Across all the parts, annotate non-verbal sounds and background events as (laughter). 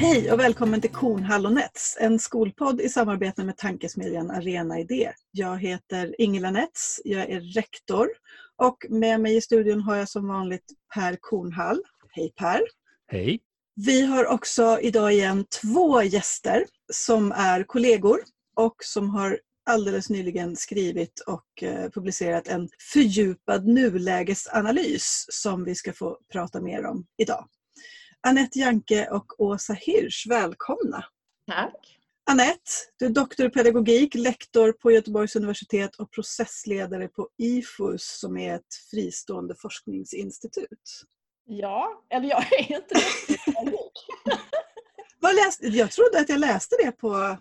Hej och välkommen till Kornhall och Nets, en skolpodd i samarbete med tankesmedjan Arena Idé. Jag heter Ingela Nets, jag är rektor och med mig i studion har jag som vanligt Per Kornhall. Hej Per! Hej! Vi har också idag igen två gäster som är kollegor och som har alldeles nyligen skrivit och eh, publicerat en fördjupad nulägesanalys som vi ska få prata mer om idag. Anette Janke och Åsa Hirsch, välkomna! Tack! Anette, du är doktor i pedagogik, lektor på Göteborgs universitet och processledare på IFUS som är ett fristående forskningsinstitut. Ja, eller jag är inte Vad läste, Jag trodde att jag läste det på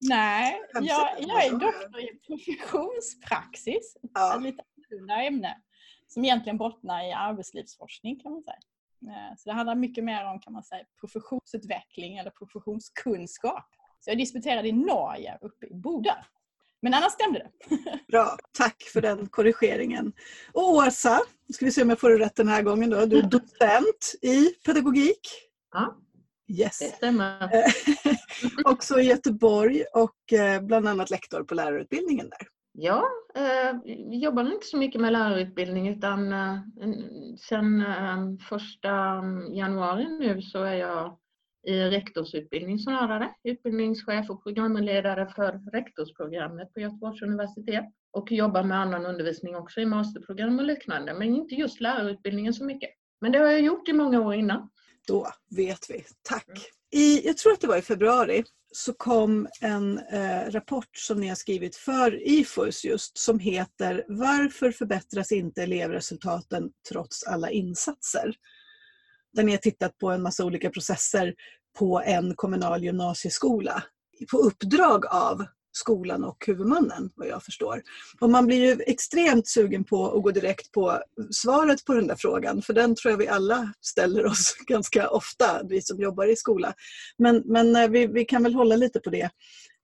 Nej, jag, jag är doktor i professionspraxis. Ja. Ett lite annorlunda ämne som egentligen bottnar i arbetslivsforskning kan man säga. Eh, så det handlar mycket mer om kan man säga, professionsutveckling eller professionskunskap. Så jag disputerade i Norge, uppe i Bodö. Men annars stämde det. (laughs) Bra, tack för den korrigeringen. Och Åsa, ska vi se om jag får det rätt den här gången då. Du är docent i pedagogik. Ja, yes. det stämmer. (laughs) Också i Göteborg och eh, bland annat lektor på lärarutbildningen där. Ja, eh, vi jobbar inte så mycket med lärarutbildning utan eh, sen eh, första januari nu så är jag i rektorsutbildning snarare, utbildningschef och programledare för rektorsprogrammet på Göteborgs universitet och jobbar med annan undervisning också i masterprogram och liknande, men inte just lärarutbildningen så mycket. Men det har jag gjort i många år innan. Då vet vi. Tack! I, jag tror att det var i februari så kom en eh, rapport som ni har skrivit för IFUS just som heter Varför förbättras inte elevresultaten trots alla insatser? Där ni har tittat på en massa olika processer på en kommunal gymnasieskola på uppdrag av skolan och huvudmannen vad jag förstår. Och man blir ju extremt sugen på att gå direkt på svaret på den där frågan för den tror jag vi alla ställer oss (laughs) ganska ofta, vi som jobbar i skola. Men, men eh, vi, vi kan väl hålla lite på det.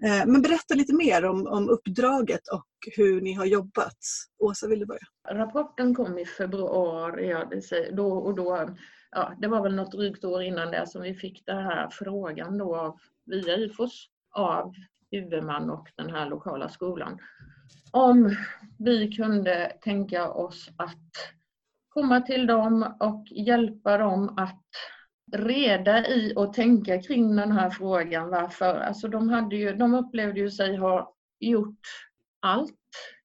Eh, men berätta lite mer om, om uppdraget och hur ni har jobbat. Åsa, vill du börja? Rapporten kom i februari ja, då, och då, ja, det var väl något drygt år innan det som vi fick den här frågan då via IFOS av huvudman och den här lokala skolan. Om vi kunde tänka oss att komma till dem och hjälpa dem att reda i och tänka kring den här frågan. Varför? Alltså de, hade ju, de upplevde ju sig ha gjort allt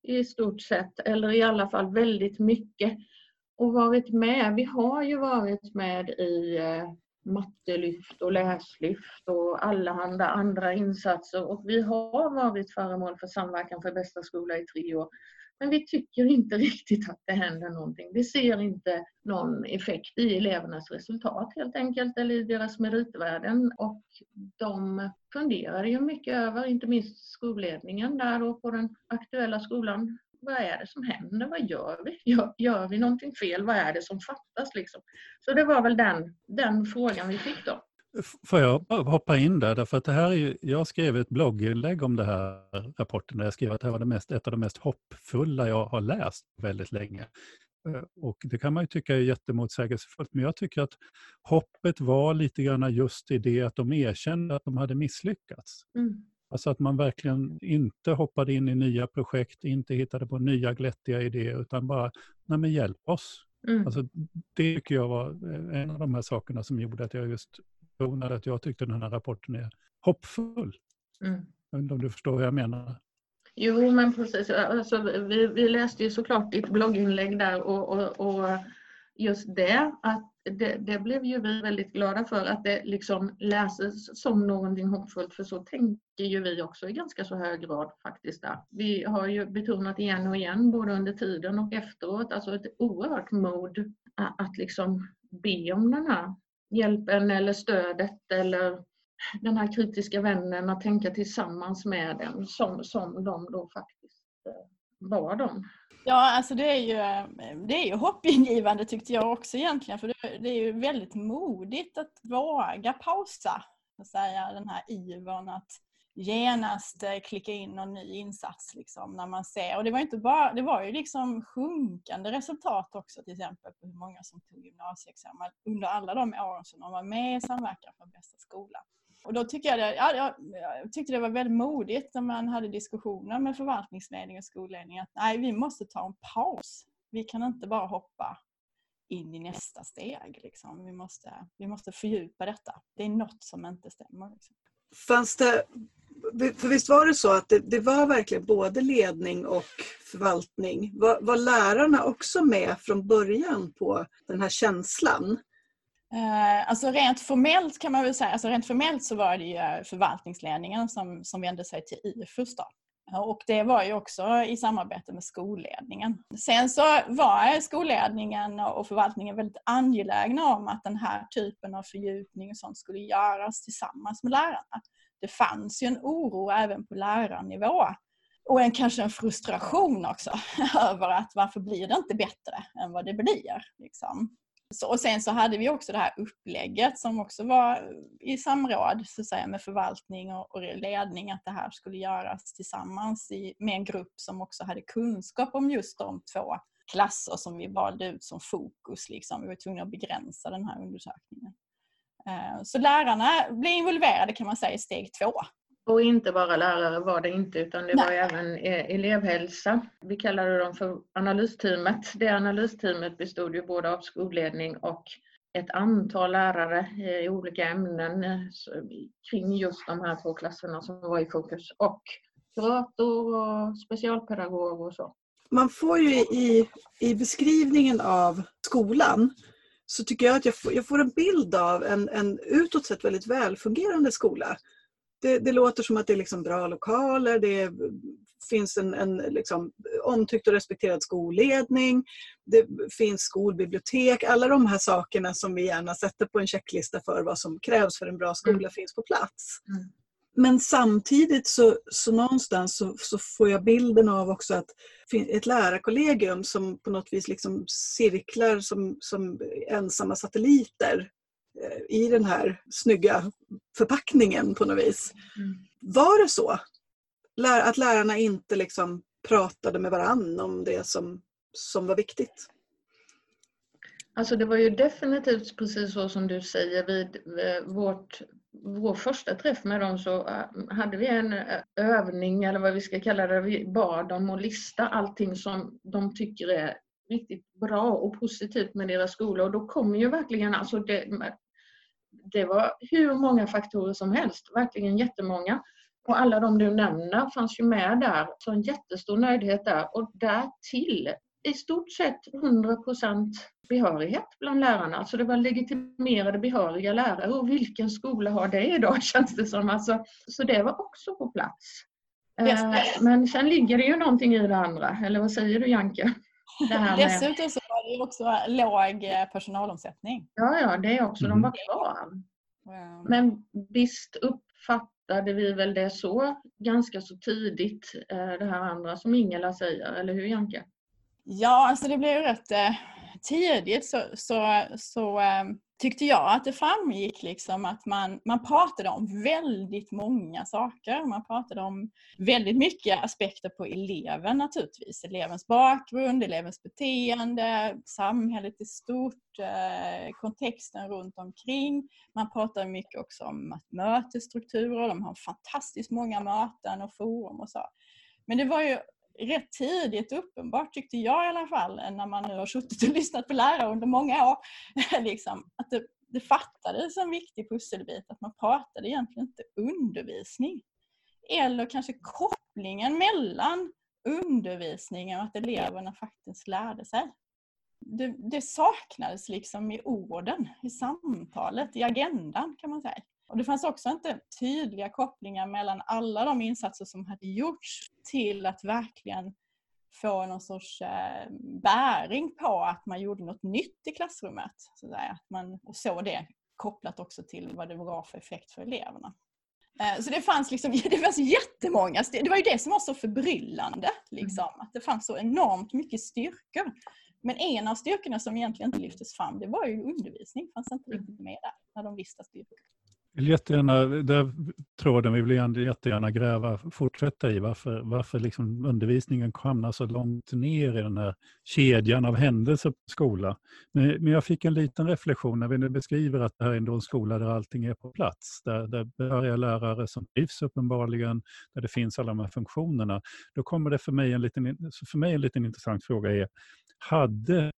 i stort sett, eller i alla fall väldigt mycket och varit med. Vi har ju varit med i eh, mattelyft och läslyft och allehanda andra insatser och vi har varit föremål för samverkan för bästa skola i tre år. Men vi tycker inte riktigt att det händer någonting. Vi ser inte någon effekt i elevernas resultat helt enkelt eller i deras meritvärden och de funderar ju mycket över, inte minst skolledningen där då på den aktuella skolan, vad är det som händer? Vad gör vi? (laughs) Gör, gör vi någonting fel? Vad är det som fattas? Liksom? Så det var väl den, den frågan vi fick då. Får jag hoppa in där? Därför att det här är ju, jag skrev ett blogginlägg om det här rapporten där jag skrev att det här var det mest, ett av de mest hoppfulla jag har läst väldigt länge. Eh, och det kan man ju tycka är jättemotsägelsefullt, men jag tycker att hoppet var lite grann just i det att de erkände att de hade misslyckats. Mm. Alltså att man verkligen inte hoppade in i nya projekt, inte hittade på nya glättiga idéer, utan bara, nej men hjälp oss. Mm. Alltså, det tycker jag var eh, en av de här sakerna som gjorde att jag just betonade att jag tyckte den här rapporten är hoppfull. Mm. Jag vet inte om du förstår vad jag menar? Jo, men precis. Alltså, vi, vi läste ju såklart ditt blogginlägg där och, och, och just det, att det, det, blev ju vi väldigt glada för att det liksom läses som någonting hoppfullt för så tänker ju vi också i ganska så hög grad faktiskt. Där. Vi har ju betonat igen och igen både under tiden och efteråt, alltså ett oerhört mod att liksom be om den här hjälpen eller stödet eller den här kritiska vännen att tänka tillsammans med den som, som de då faktiskt eh, var de. Ja, alltså det är ju, eh, det är ju hoppingivande tyckte jag också egentligen. För det, är ju väldigt modigt att våga pausa. Och säga, den här ivern att genast eh, klicka in någon ny insats liksom, när man ser. Och det var, inte bara, det var ju liksom sjunkande resultat också till exempel på hur många som tog gymnasieexamen under alla de åren som de var med i Samverkan för bästa skola. Och då tycker jag, det, ja, jag, tyckte det var väldigt modigt när man hade diskussioner med förvaltningsledning och skolledning att nej, vi måste ta en paus. Vi kan inte bara hoppa in i nästa steg. Liksom. Vi, måste, vi måste fördjupa detta. Det är något som inte stämmer. Liksom. Fanns det, för visst var det så att det, det var verkligen både ledning och förvaltning. Var, var lärarna också med från början på den här känslan? Eh, alltså rent formellt kan man väl säga, alltså rent formellt så var det ju eh, förvaltningsledningen som, som vände sig till IFUS då. Och det var ju också i samarbete med skolledningen. Sen så var skolledningen och förvaltningen väldigt angelägna om att den här typen av fördjupning och sånt skulle göras tillsammans med lärarna. Det fanns ju en oro även på lärarnivå och en, kanske en frustration också (laughs) över att varför blir det inte bättre än vad det blir. Liksom. Så, och sen så hade vi också det här upplägget som också var i samråd så att säga, med förvaltning och, och ledning att det här skulle göras tillsammans i, med en grupp som också hade kunskap om just de två klasser som vi valde ut som fokus. Liksom. Vi var tvungna att begränsa den här undersökningen. Eh, så lärarna blev involverade kan man säga i steg två och inte bara lärare var det inte utan det Nej. var även e- elevhälsa. Vi kallade dem för analysteamet. Det analysteamet bestod ju både av skolledning och ett antal lärare i olika ämnen eh, kring just de här två klasserna som var i fokus och kurator och specialpedagog och så. Man får ju i, i beskrivningen av skolan så tycker jag att jag får, jag får en bild av en, en utåt sett väldigt välfungerande skola det, det, låter som att det är liksom bra lokaler, det finns en, en liksom omtyckt och respekterad skolledning, det finns skolbibliotek, alla de här sakerna som vi gärna sätter på en checklista för vad som krävs för en bra skola mm. finns på plats. Mm. Men samtidigt så, så någonstans så, så, får jag bilden av också att ett lärarkollegium som på något vis liksom cirklar som, som ensamma satelliter i den här snygga förpackningen på något vis. Mm. Var det så? Att lärarna inte liksom pratade med varann om det som, som var viktigt? Alltså det var ju definitivt precis så som du säger. Vid vårt, vår första träff med dem så äh, hade vi en äh, övning eller vad vi ska kalla det. Vi bad dem att lista allting som de tycker är riktigt bra och positivt med deras skola och då kommer ju verkligen alltså det, det var hur många faktorer som helst, verkligen jättemånga. Och alla de du nämner fanns ju med där, så en jättestor nöjdhet där. Och därtill i stort sett 100% behörighet bland lärarna. Alltså det var legitimerade behöriga lärare och vilken skola har det idag (laughs) känns det som. Alltså, så det var också på plats. Eh, men sen ligger det ju någonting i det andra, eller vad säger du Janke? Dessutom så var det också låg eh, personalomsättning. Ja, ja, det också. De var mm. kvar. Men visst uppfattade vi väl det så ganska så tidigt, eh, det här andra som Ingela säger, eller hur Janke? Ja, alltså det blev rätt eh, tidigt så, så, så ehm, tyckte jag att det framgick liksom att man, man pratade om väldigt många saker. Man pratade om väldigt mycket aspekter på eleven naturligtvis. Elevens bakgrund, elevens beteende, samhället i stort, eh, kontexten runt omkring. Man pratade mycket också om mötesstrukturer. De har fantastiskt många möten och forum och så. Men det var ju rätt tidigt uppenbart, tyckte jag i alla fall, när man nu har suttit och (laughs) lyssnat på lärare under många år, (laughs) liksom, att det, det fattades en viktig pusselbit, att man pratade egentligen inte undervisning. Eller kanske kopplingen mellan undervisningen och att eleverna faktiskt lärde sig. Det, det saknades liksom i orden, i samtalet, i agendan kan man säga. Och det fanns också inte tydliga kopplingar mellan alla de insatser som hade gjorts till att verkligen få någon sorts eh, bäring på att man gjorde något nytt i klassrummet. Så att man såg det kopplat också till vad det var för effekt för eleverna. Eh, så det fanns, liksom, (laughs) det fanns jättemånga, det var ju det som var så förbryllande. Liksom, att det fanns så enormt mycket styrkor. Men en av styrkorna som egentligen inte lyftes fram, det var ju undervisning. Det fanns inte riktigt med där, när de listade styrkor vill jättegärna, där tråden vi vill jättegärna gräva, fortsätta i. Varför, varför liksom undervisningen hamnar så långt ner i den här kedjan av händelser på skola. Men, men jag fick en liten reflektion när vi nu beskriver att det här är ändå en skola där allting är på plats. Där, där behöriga lärare som trivs uppenbarligen, där det finns alla de här funktionerna. Då kommer det för mig en liten, för mig en liten intressant fråga är, hade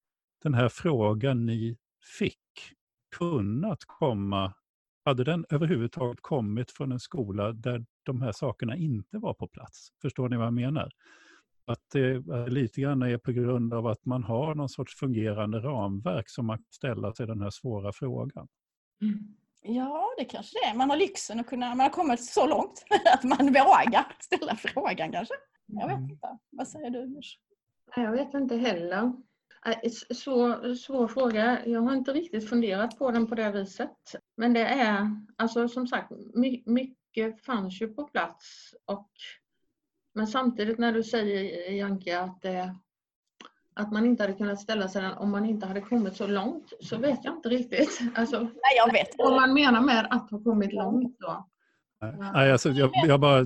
den här frågan ni fick kunnat komma hade den överhuvudtaget kommit från en skola där de här sakerna inte var på plats? Förstår ni vad jag menar? Att det lite grann är på grund av att man har någon sorts fungerande ramverk som man ställer sig den här svåra frågan. Mm. Ja, det kanske det är. Man har lyxen att kunna, man har kommit så långt (laughs) att man vågar ställa frågan kanske. Jag vet mm. inte. Vad säger du? Jag vet inte heller. Svår, svår fråga. Jag har inte riktigt funderat på den på det viset. Men det är, alltså som sagt, mycket fanns ju på plats. Och, men samtidigt när du säger Janke att, det, att man inte hade kunnat ställa sig den om man inte hade kommit så långt så vet jag inte riktigt. (laughs) Alltså, Nej, jag vet. Vad man menar med att ha kommit långt då. Nej, alltså, jag, jag bara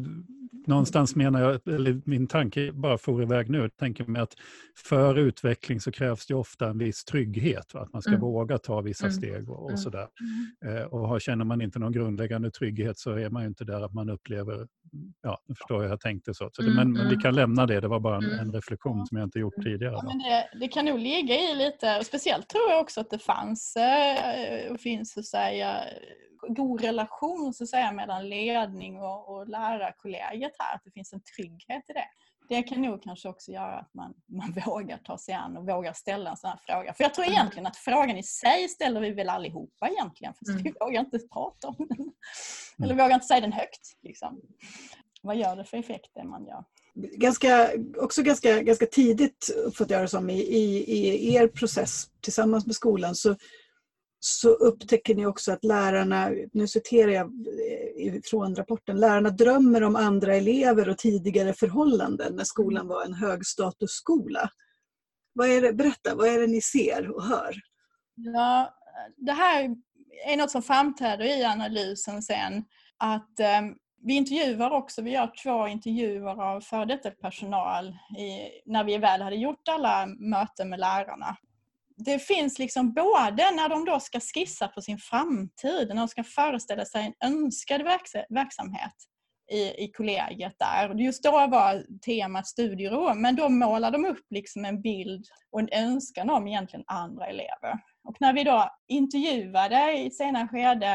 någonstans menar jag, eller min tanke bara får iväg nu, jag tänker mig att för utveckling så krävs det ofta en viss trygghet, va? att man ska mm. våga ta vissa mm. steg och, och mm. sådär. Mm. Eh, och känner man inte någon grundläggande trygghet så är man ju inte där att man upplever, ja, nu förstår jag, jag tänkte så. så det, men, men, vi mm. kan lämna det, det var bara en, en reflektion som jag inte gjort tidigare. Ja, det, det, kan nog ligga i lite, och speciellt tror jag också att det fanns eh, och finns så att säga god relation så att säga, mellan ledning och, och lärarkollegiet här, att det finns en trygghet i det. Det kan nog kanske också göra att man, (laughs) man vågar ta sig an och vågar ställa en sån här fråga. För jag tror mm. egentligen att frågan i sig ställer vi väl allihopa egentligen, för mm. vi vågar inte prata om den. Mm. Eller vågar inte säga den högt. Liksom. Vad gör det för effekt det man gör? Ganska, också ganska, ganska tidigt, uppfattar jag det som, i, i, i er process tillsammans med skolan så så upptäcker ni också att lärarna, nu citerar jag eh, från rapporten, lärarna drömmer om andra elever och tidigare förhållanden när skolan var en högstatusskola. Vad är det, berätta, vad är det ni ser och hör? Ja, det här är något som framträder i analysen sen. Att eh, vi intervjuar också, vi gör två intervjuer av före detta personal i, när vi väl hade gjort alla möten med lärarna det finns liksom både när de då ska skissa på sin framtid, när de ska föreställa sig en önskad verksamhet i, i kollegiet där. Just då var temat studiero, men då målar de upp liksom en bild och en önskan om egentligen andra elever. Och när vi då intervjuade i ett senare skede,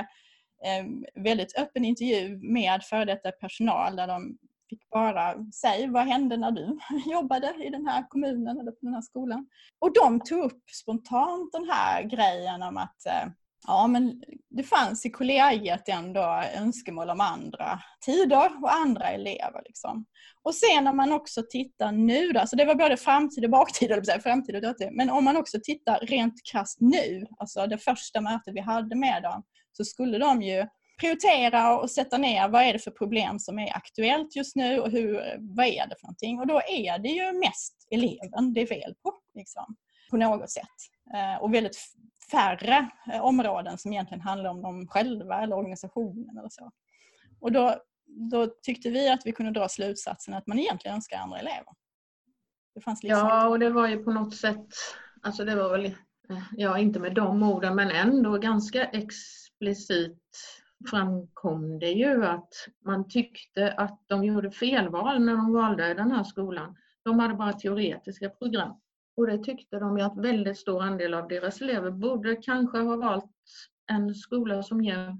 eh, väldigt öppen intervju med före detta personal där de fick bara säga vad hände när du (laughs) jobbade i den här kommunen eller på den här skolan. Och de tog upp spontant den här grejen om att eh, ja, men det fanns i kollegiet ändå önskemål om andra tider och andra elever. Liksom. Och sen när man också tittar nu då, så det var både framtid och baktid, eller framtid och dåtid, men om man också tittar rent krasst nu, alltså det första mötet vi hade med dem, så skulle de ju prioritera och sätta ner vad är det för problem som är aktuellt just nu och hur, vad är det för någonting. Och då är det ju mest eleven det är fel på. Liksom, på något sätt. Eh, och väldigt färre eh, områden som egentligen handlar om dem själva eller organisationen eller så. Och då, då tyckte vi att vi kunde dra slutsatsen att man egentligen önskar andra elever. liksom... Ja, och det var ju på något sätt, alltså det var väl, eh, ja inte med de orden, men ändå ganska explicit framkom det ju att man tyckte att de gjorde felval när de valde den här skolan. De hade bara teoretiska program. Och det tyckte de att väldigt stor andel av deras elever borde kanske ha valt en skola som ger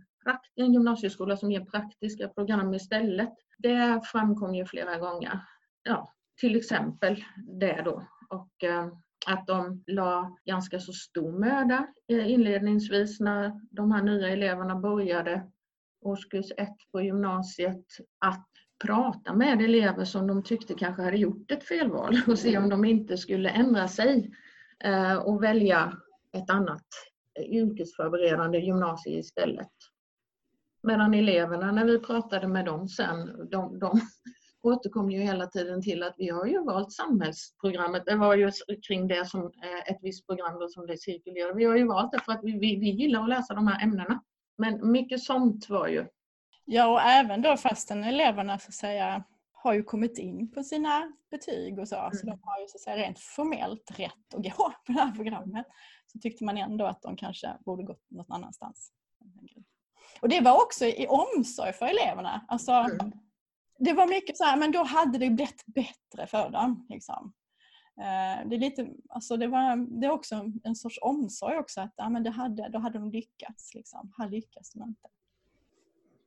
en gymnasieskola som ger praktiska program istället. Det framkom ju flera gånger. Ja, till exempel det då. Och eh, att de la ganska så stor möda eh, inledningsvis när de här nya eleverna började årskurs ett på gymnasiet att prata med elever som de tyckte kanske hade gjort ett felval och se om de inte skulle ändra sig eh, och välja ett annat yrkesförberedande gymnasium istället. Medan eleverna, när vi pratade med dem sen, de, de (laughs) återkom ju hela tiden till att vi har ju valt samhällsprogrammet. Det var ju kring det som eh, ett visst program då som det cirkulerade. Vi har ju valt det för att vi, vi, vi gillar att läsa de här ämnena. Men mycket sånt var ju Ja, och även då fastän eleverna så att säga har ju kommit in på sina betyg och så, mm. så de har ju så att säga rent formellt rätt att gå (laughs) på det här programmet. Så tyckte man ändå att de kanske borde gått något annanstans. Och det var också i omsorg för eleverna. Alltså, mm. Det var mycket så här, men då hade det blivit bättre för dem. Liksom. Eh, det är, lite, alltså det, var, det är också en sorts omsorg också, att ja, men det hade, då hade de lyckats. Liksom. Här lyckas de inte.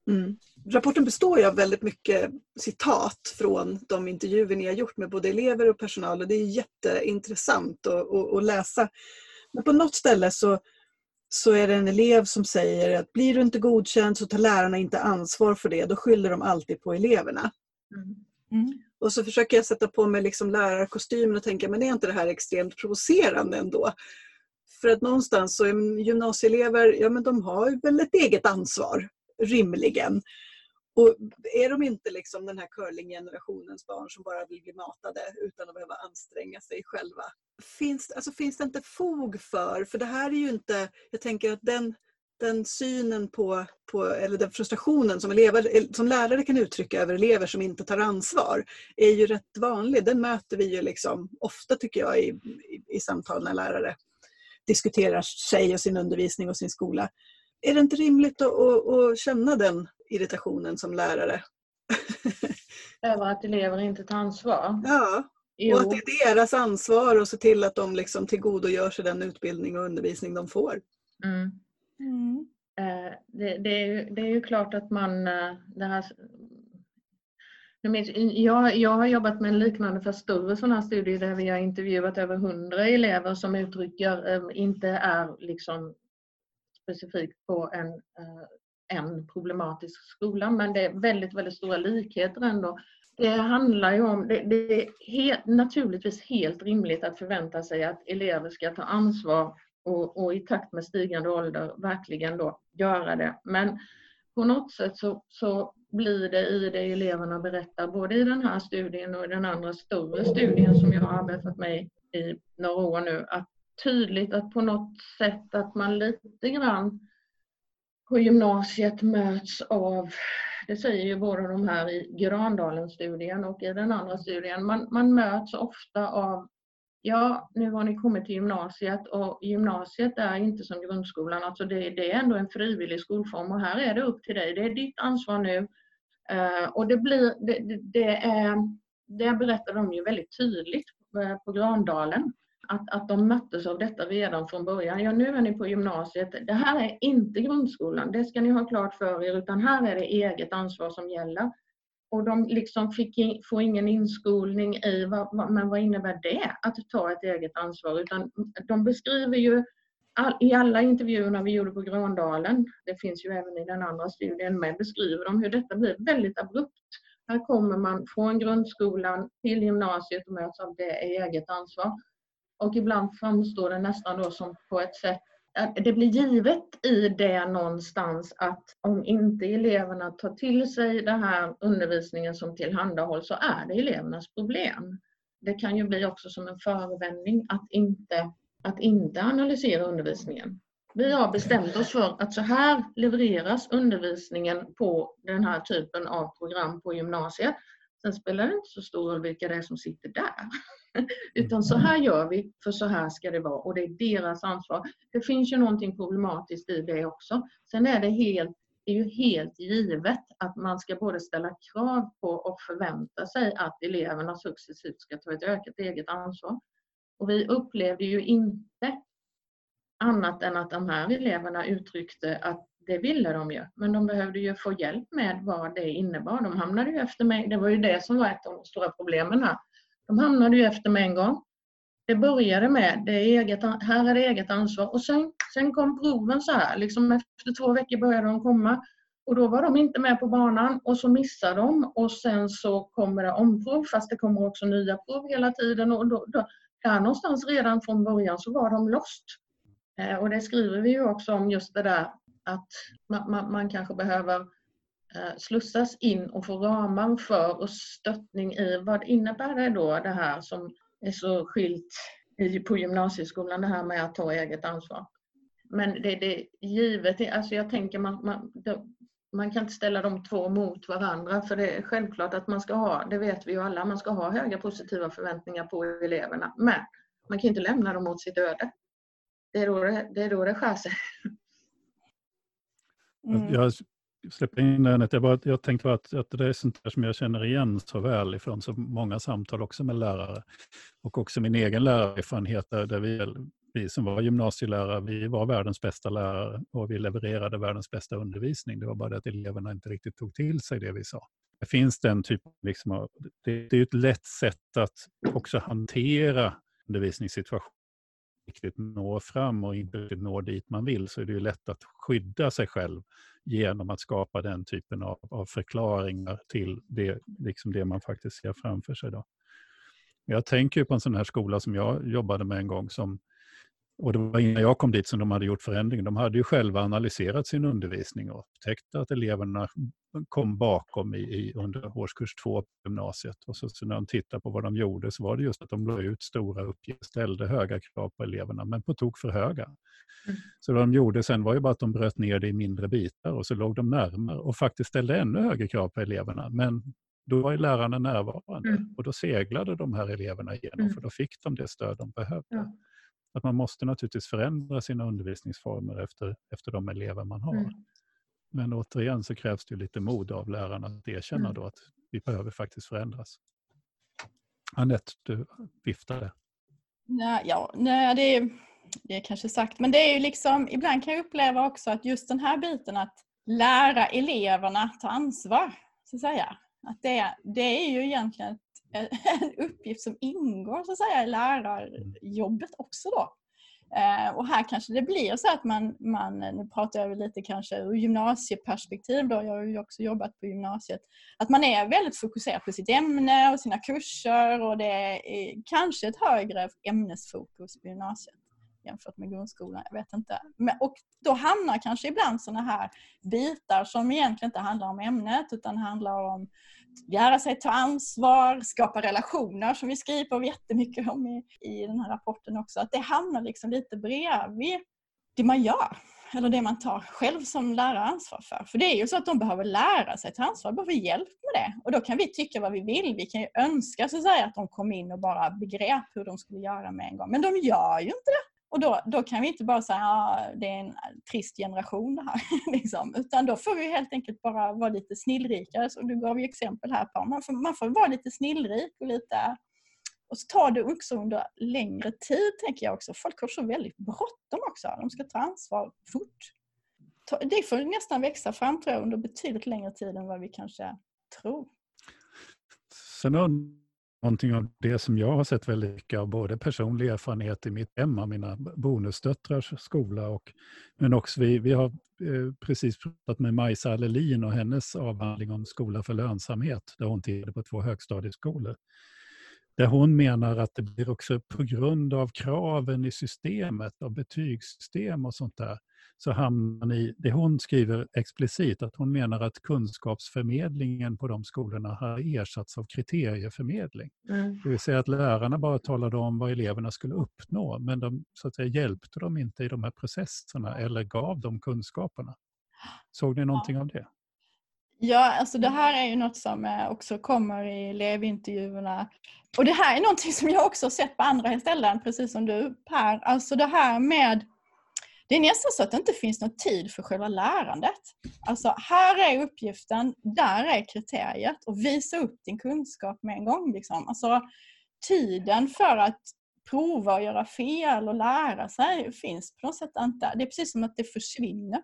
Mm. Rapporten består ju av väldigt mycket citat från de intervjuer ni har gjort med både elever och personal och det är jätteintressant att, att, att läsa. Men på något ställe så, så är det en elev som säger att blir du inte godkänd så tar lärarna inte ansvar för det. Då skyller de alltid på eleverna. Mm. Mm. Och så försöker jag sätta på mig liksom lärarkostymen och tänka, men är inte det här extremt provocerande ändå? För att någonstans så är gymnasieelever, ja men de har väl ett eget ansvar rimligen. Och är de inte liksom den här curlinggenerationens barn som bara vill bli matade utan att behöva anstränga sig själva? Finns, alltså finns det inte fog för, för det här är ju inte, jag tänker att den, den synen på, på, eller den frustrationen som, elever, som lärare kan uttrycka över elever som inte tar ansvar är ju rätt vanlig. Den möter vi ju liksom ofta tycker jag i, i, i samtal när lärare diskuterar sig och sin undervisning och sin skola. Är det inte rimligt att, att, att känna den irritationen som lärare? (laughs) Över att elever inte tar ansvar? Ja, jo. och att det är deras ansvar att se till att de liksom tillgodogör sig den utbildning och undervisning de får. Mm. Mm. Eh, det, det, är ju, det, är ju, klart att man... Eh, det här, jag, jag har jobbat med en liknande för större sådana här studier där vi har intervjuat över hundra elever som uttrycker eh, inte är liksom specifikt på en, en problematisk skola men det är väldigt, väldigt stora likheter ändå. Det handlar ju om, det, det är helt, naturligtvis helt rimligt att förvänta sig att elever ska ta ansvar och, och, i takt med stigande ålder verkligen då göra det. Men på något sätt så, så blir det i det eleverna berättar, både i den här studien och i den andra större studien som jag har arbetat med i några år nu, att tydligt att på något sätt att man lite grann på gymnasiet möts av, det säger ju båda de här i Grandalen-studien och i den andra studien, man, man möts ofta av Ja, nu har ni kommit till gymnasiet och gymnasiet är inte som grundskolan. Alltså det, det är ändå en frivillig skolform och här är det upp till dig. Det är ditt ansvar nu. Uh, och det blir, det, det, det, är, det berättar de ju väldigt tydligt eh, på Grandalen att, att de möttes av detta redan från början. Ja, nu är ni på gymnasiet. Det här är inte grundskolan, det ska ni ha klart för er, utan här är det eget ansvar som gäller. Och de liksom fick in, får ingen inskolning i vad, vad, men vad innebär det att ta ett eget ansvar, utan de beskriver ju all, i alla intervjuerna vi gjorde på Gröndalen, det finns ju även i den andra studien med, beskriver de hur detta blir väldigt abrupt. Här kommer man från grundskolan till gymnasiet och möts av det eget ansvar. Och ibland framstår det nästan då som på ett sätt det blir givet i det någonstans att om inte eleverna tar till sig den här undervisningen som tillhandahålls så är det elevernas problem. Det kan ju bli också som en förevändning att inte, att inte analysera undervisningen. Vi har bestämt oss för att så här levereras undervisningen på den här typen av program på gymnasiet. Sen spelar det inte så stor roll vilka det är som sitter där. (laughs) Utan så här gör vi, för så här ska det vara och det är deras ansvar. Det finns ju någonting problematiskt i det också. Sen är det helt är ju helt givet att man ska både ställa krav på och förvänta sig att eleverna successivt ska ta ett ökat eget ansvar. Och vi upplevde ju inte annat än att de här eleverna uttryckte att det ville de ju, men de behövde ju få hjälp med vad det innebar. De hamnade ju efter mig. Det var ju det som var ett av de stora problemen här. De hamnade ju efter med en gång. Det började med det eget, här är det eget ansvar och sen, sen kom proven så här. Liksom efter två veckor började de komma och då var de inte med på banan och så missar de och sen så kommer det omprov fast det kommer också nya prov hela tiden och då, då, där någonstans redan från början så var de lost. Eh, och det skriver vi ju också om just det där att man, man, man kanske behöver slussas in och få ramar för och stöttning i vad innebär det då det här som är så skilt i, på gymnasieskolan, det här med att ta eget ansvar. Men det, det givet, alltså jag tänker man, man man kan inte ställa de två mot varandra för det är självklart att man ska ha, det vet vi ju alla, man ska ha höga positiva förväntningar på eleverna. Men man kan inte lämna dem åt sitt öde. Det är då det, det, är då det skär sig. Mm. Jag släppa in det. Jag, bara, jag tänkte bara att, att det är sånt där som jag känner igen så väl ifrån så många samtal också med lärare. Och också min egen lärarerfarenhet där, där vi, vi som var gymnasielärare, vi var världens bästa lärare och vi levererade världens bästa undervisning. Det var bara det att eleverna inte riktigt tog till sig det vi sa. Det finns den typen, liksom, det, det är ett lätt sätt att också hantera undervisningssituationen riktigt nå fram och inte riktigt når dit man vill så är det ju lätt att skydda sig själv genom att skapa den typen av, av förklaringar till det, liksom det man faktiskt ser framför sig. Då. Jag tänker på en sån här skola som jag jobbade med en gång som och det var innan jag kom dit som de hade gjort förändringen. De hade ju själva analyserat sin undervisning och upptäckt att eleverna kom bakom i, i, under årskurs två på gymnasiet. Och så, så, när de tittade på vad de gjorde så var det just att de la ut stora uppgifter, ställde höga krav på eleverna, men på tok för höga. Mm. Så vad de gjorde sen var ju bara att de bröt ner det i mindre bitar och så låg de närmare och faktiskt ställde ännu högre krav på eleverna. Men då var ju lärarna närvarande mm. och då seglade de här eleverna igenom mm. för då fick de det stöd de behövde. Ja. Att man måste naturligtvis förändra sina undervisningsformer efter, efter de elever man har. Mm. Men återigen så krävs det lite mod av lärarna att erkänna mm. då att vi behöver faktiskt förändras. Anette, du viftade. Nej, ja, nej, det, är, det är kanske sagt, men det är ju liksom, ibland kan jag uppleva också att just den här biten att lära eleverna ta ansvar, så att säga. Att det, det är ju egentligen (laughs) en uppgift som ingår så att säga i lärarjobbet också då. Eh, och här kanske det blir så att man, man, nu pratar jag lite kanske ur gymnasieperspektiv då, jag har ju också jobbat på gymnasiet, att man är väldigt fokuserad på sitt ämne och sina kurser och det är kanske ett högre ämnesfokus på gymnasiet jämfört med grundskolan. Jag vet inte. Men, och då hamnar kanske ibland sådana här bitar som egentligen inte handlar om ämnet utan handlar om lära sig ta ansvar, skapa relationer som vi skriver jättemycket om i, i den här rapporten också. Att det hamnar liksom lite bredvid det man gör eller det man tar själv som lärare ansvar för. För det är ju så att de behöver lära sig ta ansvar, behöver hjälp med det. Och då kan vi tycka vad vi vill. Vi kan ju önska så att, säga, att de kom in och bara begrep hur de skulle göra med en gång. Men de gör ju inte det. Och då, då kan vi inte bara säga att ah, det är en trist generation det här. (laughs) liksom. Utan då får vi helt enkelt bara vara lite snillrikare. Så du gav ju exempel här på. Man får, man får vara lite snillrik och lite och så tar det också under längre tid, tänker jag också. Folk har så väldigt bråttom också. De ska ta ansvar fort. Det får nästan växa fram, tror jag, under betydligt längre tid än vad vi kanske tror. Sen någonting av det som jag har sett väldigt mycket av, både personlig erfarenhet i mitt hem av mina bonusdöttrars skola, och, men också vi, vi har eh, precis pratat med Majsa Allelin och hennes avhandling om skola för lönsamhet, där hon tittade på två högstadieskolor. Där hon menar att det blir också på grund av kraven i systemet, av betygssystem och sånt där, så hamnar man i, det hon skriver explicit, att hon menar att kunskapsförmedlingen på de skolorna har ersatts av kriterieförmedling. Mm. Det vill säga att lärarna bara talade om vad eleverna skulle uppnå, men de så att säga, hjälpte dem inte i de här processerna eller gav dem kunskaperna. Såg ni någonting ja. av det? Ja, alltså det här är ju något som eh, också kommer i elevintervjuerna. Och det här är någonting som jag också sett på andra ställen, precis som du Per. Alltså det här med det är nästan så att det inte finns någon tid för själva lärandet. Alltså här är uppgiften, där är kriteriet och visa upp din kunskap med en gång. Liksom. Alltså, tiden för att prova och göra fel och lära sig finns på något sätt inte. Det är precis som att det försvinner.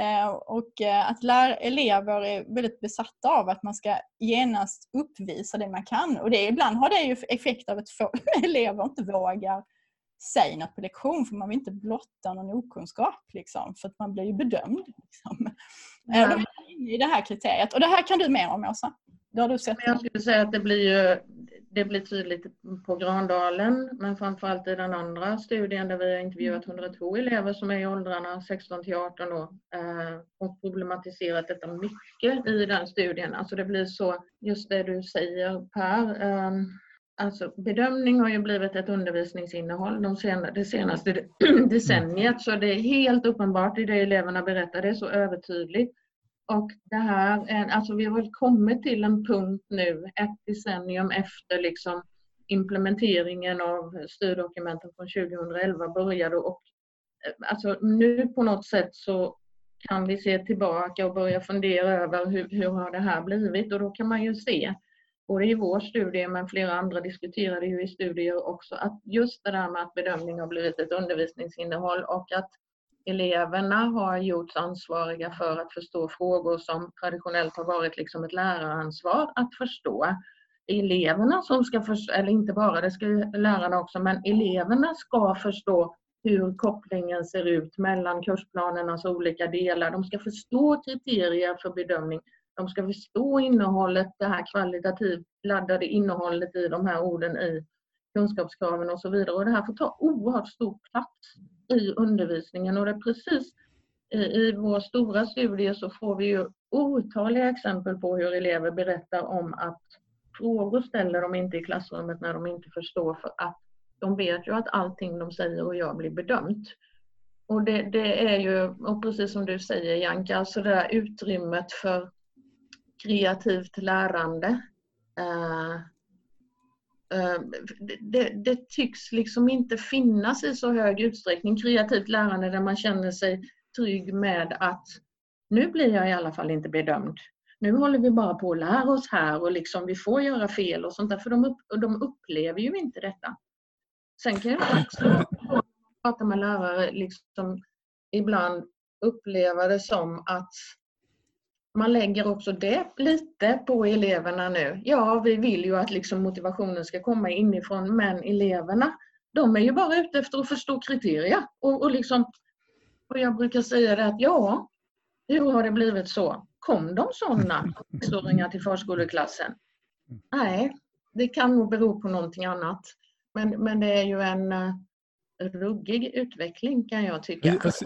Eh, och eh, att lär, elever är väldigt besatta av att man ska genast uppvisa det man kan. Och det, ibland har det ju effekt av att (laughs) elever inte vågar säg något på lektion för man vill inte blotta någon okunskap liksom, för att man blir ju bedömd. Liksom. Ja. I det här kriteriet. Och det här kan du mer om Åsa? Det har du sett. Jag skulle säga att det blir, ju, det blir tydligt på Grandalen men framförallt i den andra studien där vi har intervjuat 102 elever som är i åldrarna 16 till 18 år eh, och problematiserat detta mycket i den studien. Alltså det blir så, just det du säger Per, ehm, Alltså, bedömning har ju blivit ett undervisningsinnehåll de sen, det senaste (clears throat) decenniet. Så det är helt uppenbart i det eleverna berättar, det är så övertydligt och det här, är, alltså vi har väl kommit till en punkt nu, ett decennium efter liksom implementeringen av styrdokumenten från 2011 började och eh, alltså nu på något sätt så kan vi se tillbaka och börja fundera över hur, hur har det här blivit? Och då kan man ju se både i vår studie men flera andra diskuterade ju i studier också att just det där med att bedömning har blivit ett undervisningsinnehåll och att eleverna har gjorts ansvariga för att förstå frågor som traditionellt har varit liksom ett läraransvar att förstå. Eleverna som ska förstå, eller inte bara, det ska ju lärarna också, men eleverna ska förstå hur kopplingen ser ut mellan kursplanernas olika delar. De ska förstå kriterier för bedömning. De ska förstå innehållet, det här kvalitativt laddade innehållet i de här orden i kunskapskraven och så vidare. Och det här får ta oerhört stor plats i undervisningen och det är precis i, vår stora studie så får vi ju otaliga exempel på hur elever berättar om att frågor ställer de inte i klassrummet när de inte förstår för att de vet ju att allting de säger och gör blir bedömt. Och det, det är ju, och precis som du säger Janka, alltså det där utrymmet för kreativt lärande. Eh, Eh, det, det, tycks liksom inte finnas i så hög utsträckning kreativt lärande där man känner sig trygg med att nu blir jag i alla fall inte bedömd. Nu håller vi bara på att lära oss här och liksom vi får göra fel och sånt där för de, upp, de upplever ju inte detta. Sen kan jag också prata med lärare liksom ibland uppleva det som att man lägger också det lite på eleverna nu. Ja, vi vill ju att liksom motivationen ska komma inifrån men eleverna de är ju bara ute efter att förstå kriterier. Och, och, liksom, och jag brukar säga det att ja, hur har det blivit så? Kom de sådana sexåringar till förskoleklassen? Nej, det kan nog bero på någonting annat. Men, men det är ju en eh, ruggig utveckling kan jag tycka. Alltså,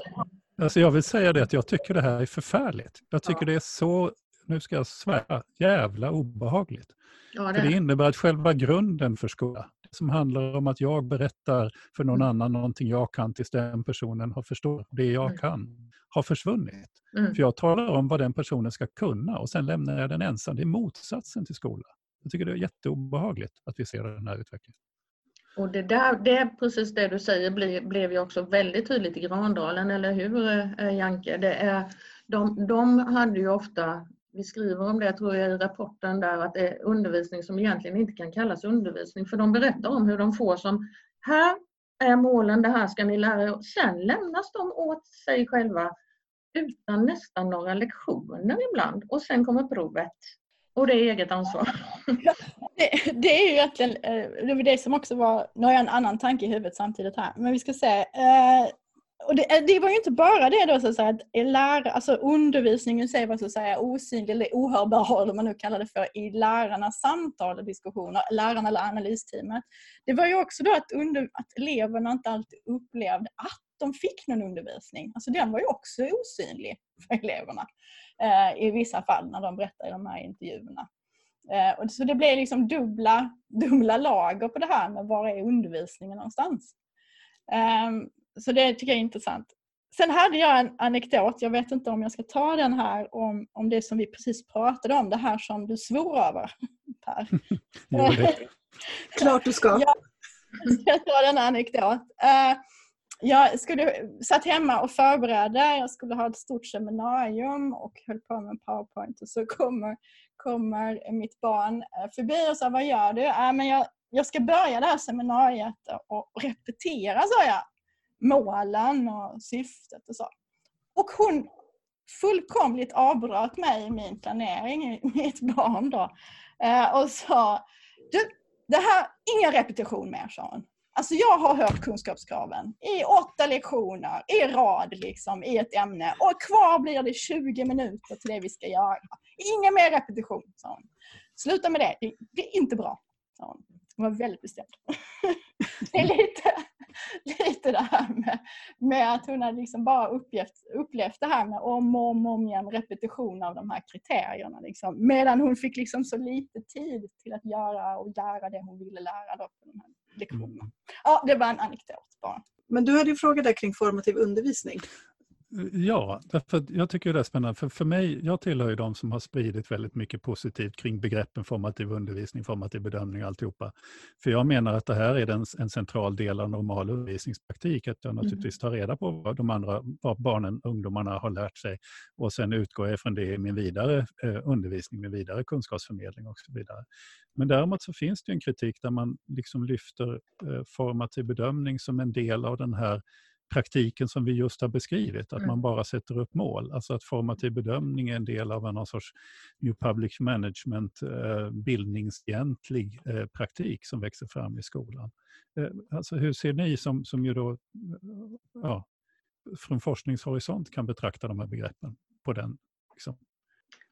Alltså, jag vill säga det att jag tycker det här är förfärligt. Jag tycker ja. det är så, nu ska jag svära, jävla obehagligt. Ja, det. För det innebär att själva grunden för skolan, som handlar om att jag berättar för någon mm. annan någonting jag kan tills den personen har förstått det jag mm. kan, har försvunnit. Mm. För jag talar om vad den personen ska kunna och sen lämnar jag den ensam. Det är motsatsen till skolan. Jag tycker det är jätteobehagligt att vi ser den här utvecklingen. Och det, där, det precis det du säger blev, blev ju också väldigt tydligt i Grandalen, eller hur eh, Janke? Det är, de, de hade ju ofta, vi skriver om det tror jag i rapporten där, att det är undervisning som egentligen inte kan kallas undervisning, för de berättar om hur de får som, här är målen, det här ska ni lära er. Sen lämnas de åt sig själva utan nästan några lektioner ibland och sen kommer provet och det är eget ansvar. det, det, är ju egentligen, eh, det var det som också var, nu har jag en annan tanke i huvudet samtidigt här, men vi ska se. Eh, och det, eh, det var ju inte bara det då så att säga, att lära, alltså undervisningen sig var så att säga osynlig eller ohörbar, (laughs) eller man nu kallar det för, i lärarnas samtal och diskussioner, lärarna eller analysteamet. Det var ju också då att, under, att eleverna inte alltid upplevde att de fick någon undervisning. Alltså den var ju också osynlig (laughs) för eleverna eh, i vissa fall när de berättar i de här intervjuerna. Eh, och så det blev liksom dubbla, (laughs) dubbla lager på det här med var är undervisningen någonstans. Eh, så det tycker jag är intressant. Sen hade jag en anekdot, jag vet inte om jag ska ta den här, om, om det som vi precis pratade om, det här som du svor över, (laughs) Per. Klart du ska. Jag ska ta den anekdot. Jag skulle, satt hemma och förberedde. Jag skulle ha ett stort seminarium och höll på med powerpoint och så kommer, kommer mitt barn eh, förbi och sa vad gör du? Äh, men jag, jag ska börja det här seminariet och repetera, sa jag, målen och syftet och så. Och hon fullkomligt avbröt mig i min planering, (laughs) mitt barn då, eh, och sa du, det här, ingen repetition mer, sa hon. Alltså jag har hört kunskapskraven i åtta lektioner, i rad liksom, i ett ämne. Och kvar blir det 20 minuter till det vi ska göra. Ingen mer repetition, sa hon. Sluta med det, det är inte bra, sa hon. Hon var väldigt bestämd. (laughs) det är lite, lite det här med, med att hon hade liksom bara upplevt, upplevt det här med om och om, om igen repetition av de här kriterierna. Liksom. Medan hon fick liksom så lite tid till att göra och lära det hon ville lära. Då på de här lektionerna. Mm. Ja, det var en anekdot bara. Men du hade ju frågat där kring formativ undervisning. Ja, därför jag tycker det är spännande. För, för mig, jag tillhör ju de som har spridit väldigt mycket positivt kring begreppen formativ undervisning, formativ bedömning och alltihopa. För jag menar att det här är en, en central del av normal undervisningspraktik, att jag Mm. naturligtvis tar reda på vad de andra, vad barnen, ungdomarna har lärt sig och sen utgår jag från det i min vidare eh, undervisning, min vidare kunskapsförmedling och så vidare. Men däremot så finns det en kritik där man liksom lyfter eh, formativ bedömning som en del av den här praktiken som vi just har beskrivit, att Mm. man bara sätter upp mål. Alltså att formativ bedömning är en del av någon sorts New Public Management eh, bildningsfientlig eh, praktik som växer fram i skolan. Eh, alltså hur ser ni som, som ju då eh, ja, från forskningshorisont kan betrakta de här begreppen på den liksom,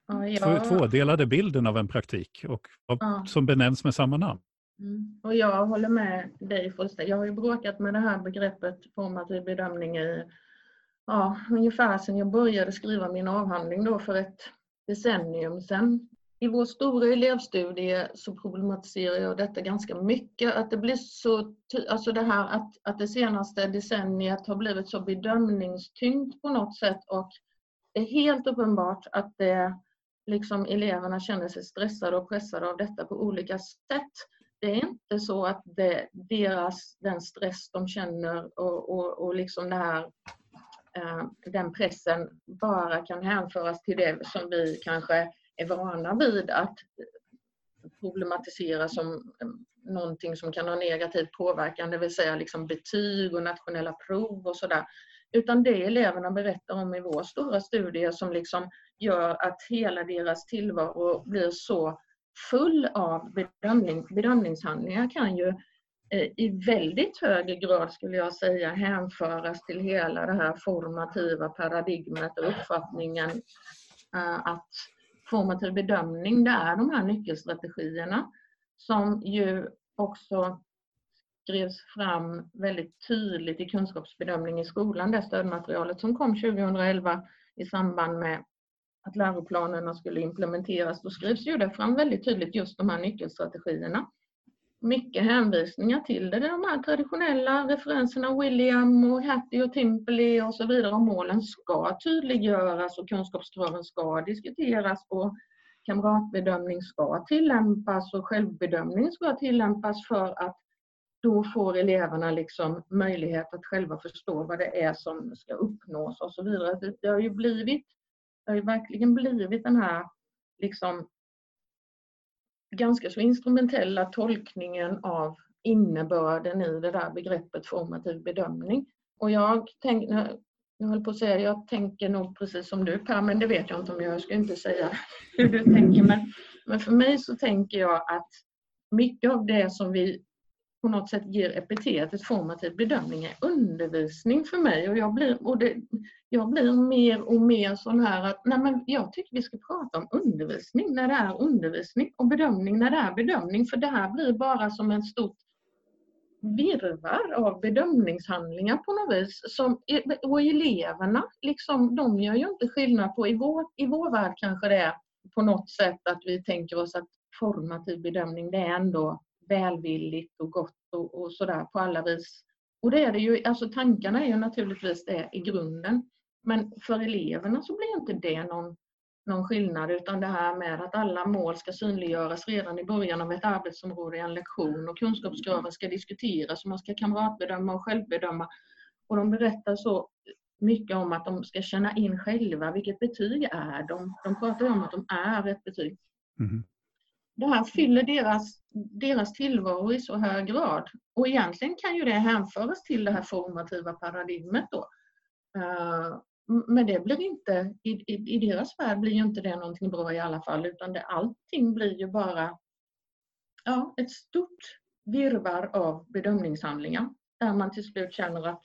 Ja, jag, tvådelade bilden av en praktik och av, Ja. som benämns med samma namn? Mm. Och jag håller med dig fullständigt. Jag har ju bråkat med det här begreppet formativ bedömning i ja, ungefär sedan jag började skriva min avhandling då för ett decennium sedan. I vår stora elevstudie så problematiserar jag detta ganska mycket. Att det blir så, alltså det här att, att det senaste decenniet har blivit så bedömningstyngt på något sätt och det är helt uppenbart att det, liksom eleverna känner sig stressade och pressade av detta på olika sätt det är inte så att det, deras, den stress de känner och, och, och liksom det här, eh, den pressen bara kan hänföras till det som vi kanske är vana vid att problematisera som mm, någonting som kan ha negativ påverkan, det vill säga liksom betyg och nationella prov och sådär. Utan det eleverna berättar om i vår stora studie som liksom gör att hela deras tillvaro blir så full av bedömning, bedömningshandlingar kan ju eh, i väldigt hög grad skulle jag säga hänföras till hela det här formativa paradigmet och uppfattningen eh, att formativ bedömning det är de här nyckelstrategierna som ju också skrevs fram väldigt tydligt i kunskapsbedömning i skolan, det stödmaterialet som kom 2011 i samband med att läroplanerna skulle implementeras, då skrivs ju det fram väldigt tydligt just de här nyckelstrategierna. Mycket hänvisningar till det, det är de här traditionella referenserna William och Hattie och Timperley och så vidare. Och målen ska tydliggöras och kunskapskraven ska diskuteras och kamratbedömning ska tillämpas och självbedömning ska tillämpas för att då får eleverna liksom möjlighet att själva förstå vad det är som ska uppnås och så vidare. Det- Det har ju blivit det har ju verkligen blivit den här liksom ganska så instrumentella tolkningen av innebörden i det där begreppet formativ bedömning. Och jag tänker, jag höll på att säga, jag tänker nog precis som du Per, men det vet jag inte om jag, jag ska inte säga (laughs) hur du tänker. Men, men för mig så tänker jag att mycket av det som vi på något sätt ger epitetet formativ typ bedömning är undervisning för mig. Och jag blir, och det, jag blir mer och mer sån här att nej men jag tycker vi ska prata om undervisning när det är undervisning och bedömning när det är bedömning. För det här blir bara som en stort virvar av bedömningshandlingar på något vis. Som, och eleverna, liksom, de gör ju inte skillnad på, i vår, i vår värld kanske det är på något sätt att vi tänker oss att formativ bedömning det är ändå välvilligt och gott och, och sådär på alla vis. Och det är det ju, alltså tankarna är ju naturligtvis det i grunden. Men för eleverna så blir inte det någon, någon skillnad utan det här med att alla mål ska synliggöras redan i början av ett arbetsområde i en lektion och kunskapskraven ska diskuteras och man ska kamratbedöma och självbedöma. Och de berättar så mycket om att de ska känna in själva vilket betyg är de. De pratar ju om att de är ett betyg. Mm. Det här fyller deras, deras tillvaro i så hög grad. Och egentligen kan ju det hänföras till det här formativa paradigmet då. Eh, men det blir inte, i, i, i deras värld blir ju inte det någonting bra i alla fall utan det, allting blir ju bara ja, ett stort virvar av bedömningshandlingar där man till slut känner att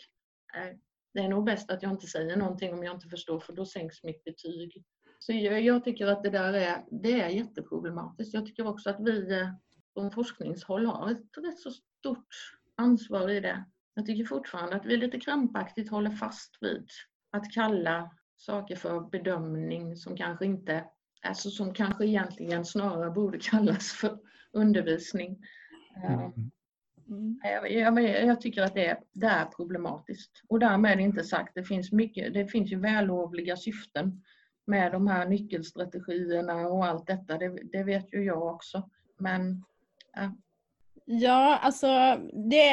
eh, det är nog bäst att jag inte säger någonting om jag inte förstår för då sänks mitt betyg. Så jag, jag tycker att det där är, det är jätteproblematiskt. Jag tycker också att vi eh, från forskningshåll har ett rätt så stort ansvar i det. Jag tycker fortfarande att vi lite krampaktigt håller fast vid att kalla saker för bedömning som kanske inte, alltså som kanske egentligen snarare borde kallas för undervisning. Eh, Mm. Mm. Jag, jag, jag, tycker att det, det, är problematiskt. Och därmed inte sagt, det finns, mycket, det finns ju vällovliga syften med de här nyckelstrategierna och allt detta. Det, det vet ju jag också. Men ja. Ja, alltså det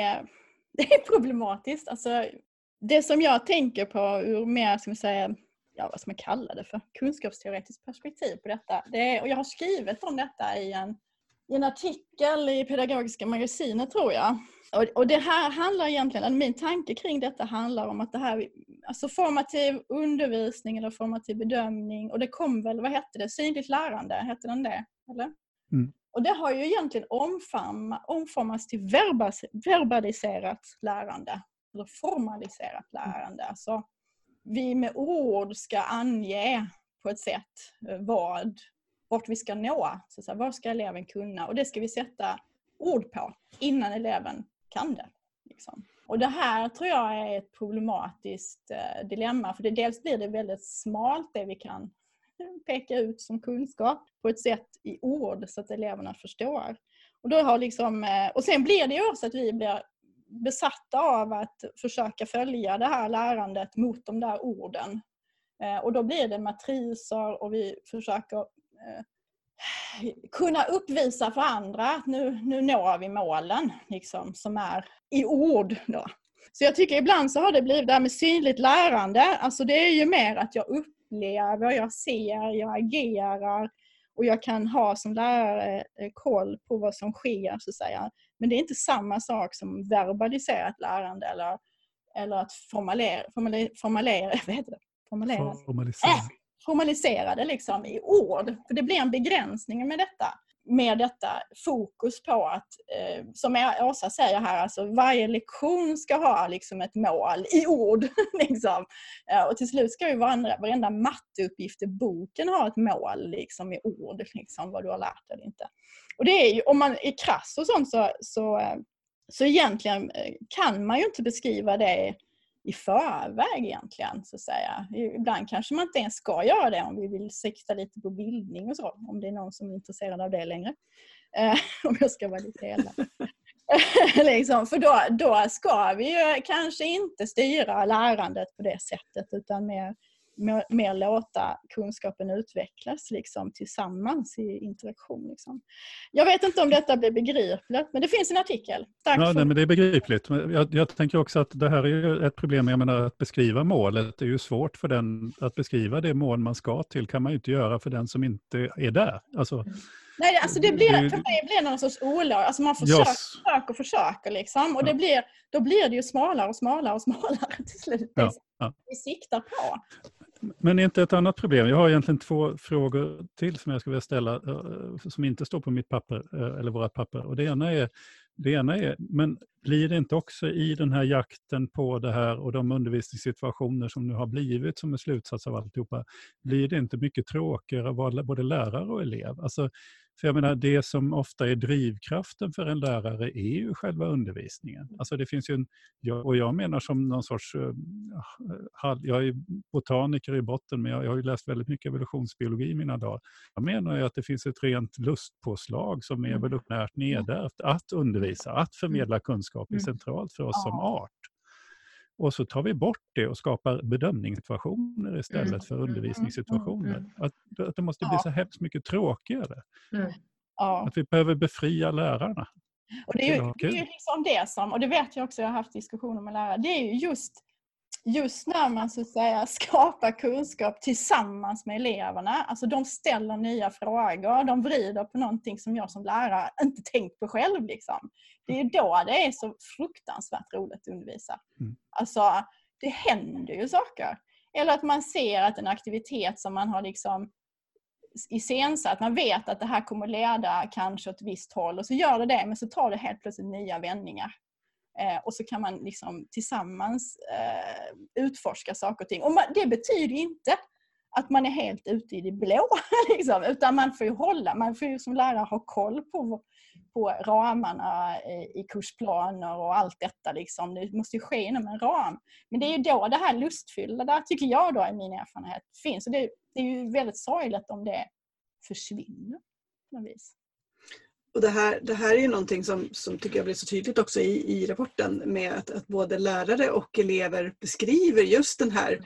är, (laughs) det är problematiskt. Alltså, det som jag tänker på ur mer, ska man säga, ja, vad ska man kalla det för, kunskapsteoretiskt perspektiv på detta. Det är, och jag har skrivit om detta i en, i en artikel i Pedagogiska magasinet tror jag. Och, och, det här handlar egentligen, min tanke kring detta handlar om att det här, alltså formativ undervisning eller formativ bedömning och det kom väl, vad hette det, synligt lärande, hette den det? Eller? Mm. Och det har ju egentligen omforma, omformats till verbaliserat lärande, eller formaliserat lärande. Alltså, vi med ord ska ange på ett sätt eh, vad, vart vi ska nå. Så, så här, vad ska eleven kunna? Och det ska vi sätta ord på innan eleven kan det. Liksom. Och det här tror jag är ett problematiskt eh, dilemma. För det, dels blir det väldigt smalt det vi kan (laughs) peka ut som kunskap på ett sätt i ord så att eleverna förstår. Och, då har liksom, eh, och sen blir det ju också att vi blir besatta av att försöka följa det här lärandet mot de där orden. Eh, och då blir det matriser och vi försöker kunna uppvisa för andra att nu, nu når vi målen liksom, som är i ord. Då. Så jag tycker ibland så har det blivit det här med synligt lärande, alltså det är ju mer att jag upplever, jag ser, jag agerar och jag kan ha som lärare eh, koll på vad som sker så att säga. Men det är inte samma sak som verbaliserat lärande eller, eller att formulera, formulera, formulera, (laughs) vad heter det? Formulera. Formalisera. Formalisera det liksom i ord. För det blir en begränsning med detta med detta fokus på att, eh, som Åsa säger här, alltså varje lektion ska ha liksom ett mål i ord. (laughs) liksom. eh, och till slut ska ju varenda, varenda matteuppgift i boken ha ett mål liksom, i ord, liksom, vad du har lärt dig eller inte. Och det är ju, om man är krass och sånt så, så, eh, så egentligen eh, kan man ju inte beskriva det i förväg egentligen. Så att säga. Ibland kanske man inte ens ska göra det om vi vill sikta lite på bildning och så. Om det är någon som är intresserad av det längre. Eh, (laughs) om jag ska vara lite elak. (laughs) liksom, för då, då ska vi ju kanske inte styra lärandet på det sättet utan mer mer låta kunskapen utvecklas liksom, tillsammans i interaktion. Liksom. Jag vet inte om detta blir begripligt, men det finns en artikel. ja, nej, men det är begripligt. Jag, jag, tänker också att det här är ett problem, jag menar att beskriva målet, det är ju svårt för den att beskriva det mål man ska till, kan man ju inte göra för den som inte är där. Alltså, Nej, alltså det blir, för mig blir det någon sorts olag. Alltså man försöker, yes. försöker, försöker liksom. Och ja. det blir, då blir det ju smalare och smalare och smalare (laughs) till slut. Ja, ja. Vi siktar på. Men inte ett annat problem. Jag har egentligen två frågor till som jag skulle vilja ställa eh, som inte står på mitt papper, eh, eller våra papper. Och det ena är, det ena är, men blir det inte också i den här jakten på det här och de undervisningssituationer som nu har blivit som en slutsats av alltihopa, blir det inte mycket tråkigare att vara både lärare och elev? Alltså, för jag menar, det som ofta är drivkraften för en lärare är ju själva undervisningen. Mm. Alltså det finns ju en, och jag menar som någon sorts, eh, jag är botaniker i botten men jag, har ju läst väldigt mycket evolutionsbiologi i mina dagar. Jag menar ju att det finns ett rent lustpåslag som är mm. evolutionärt nedärvt. Att undervisa, att förmedla mm. kunskap är centralt för oss som art. Och så tar vi bort det och skapar bedömningssituationer istället mm. för undervisningssituationer. Mm. Att, att det måste bli så hemskt mycket tråkigare. Mm. Ja. Att vi behöver befria lärarna. Och det är ju, det är ju liksom det som, och det vet jag också, jag har haft diskussioner med lärare, det är ju just just när man så att säga (laughs) skapar kunskap tillsammans med eleverna, alltså de ställer nya frågor, de vrider på någonting som jag som lärare inte tänkt på själv. Liksom. Det är då det är så fruktansvärt roligt att undervisa. Mm. Alltså, det händer ju saker. Eller att man ser att en aktivitet som man har liksom iscensatt, man vet att det här kommer leda kanske åt ett visst håll och så gör det det men så tar det helt plötsligt nya vändningar. Eh, och så kan man liksom tillsammans eh, utforska saker och ting. Och man, det betyder inte att man är helt ute i det blå. (laughs) Liksom, utan man får ju hålla, man får ju som lärare ha koll på, på ramarna eh, i, kursplaner och allt detta. Liksom. Det måste ju ske inom en ram. Men det är ju då det här lustfyllda, där tycker jag då i min erfarenhet, finns. Och det, det är ju väldigt sorgligt om det försvinner på något vis. Och det, här, det här är ju någonting som, som tycker jag blir så tydligt också i, i rapporten med att, att både lärare och elever beskriver just den här,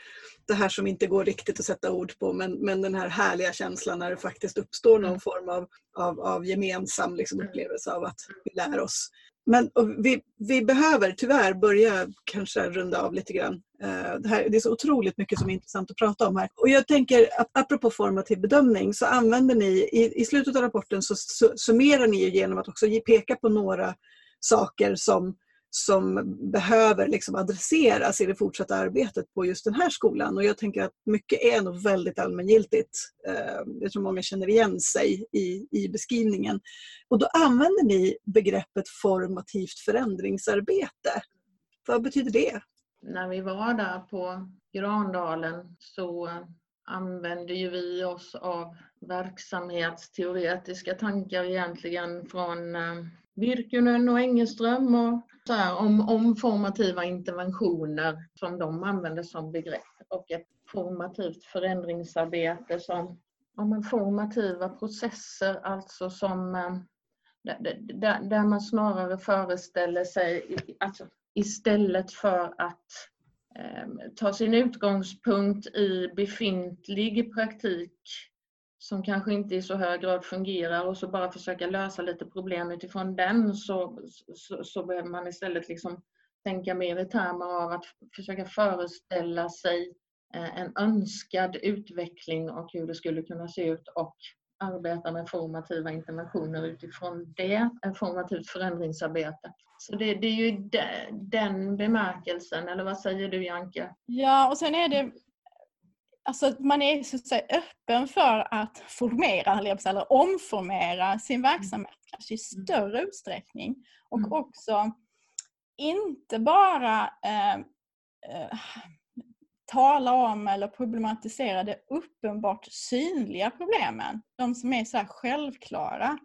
det här som inte går riktigt att sätta ord på men, men den här härliga känslan när det faktiskt uppstår någon form av, av, av gemensam liksom, upplevelse av att vi lär oss. Men vi, vi behöver tyvärr börja kanske runda av lite grann. Eh, det, här, det är så otroligt mycket som är intressant att prata om här. Och jag tänker, apropå formativ bedömning, så använder ni, i, i slutet av rapporten så, så summerar ni genom att också peka på några saker som som behöver liksom adresseras i det fortsatta arbetet på just den här skolan. Och jag tänker att mycket är nog väldigt allmängiltigt. Eh, jag tror många känner igen sig i, i beskrivningen. Och då använder ni begreppet formativt förändringsarbete. Vad betyder det? När vi var där på Grandalen så använde ju vi oss av verksamhetsteoretiska tankar egentligen från eh, Virkunen och Engelström och så här, om, om formativa interventioner som de använder som begrepp och ett formativt förändringsarbete som om formativa processer, alltså som eh, där, där man snarare föreställer sig alltså, istället för att eh, ta sin utgångspunkt i befintlig praktik som kanske inte i så hög grad fungerar och så bara försöka lösa lite problem utifrån den så, så, så behöver man istället liksom tänka mer i termer av att försöka föreställa sig eh, en önskad utveckling och hur det skulle kunna se ut och arbeta med formativa interventioner utifrån det, ett formativt förändringsarbete. Så det, det är ju de, den bemärkelsen, eller vad säger du Janke? Ja, och sen är det alltså man är så att säga öppen för att formera eller omformera sin mm. verksamhet kanske i mm. större utsträckning. Och mm. också inte bara eh, eh, tala om eller problematisera de uppenbart synliga problemen. De som är så här självklara.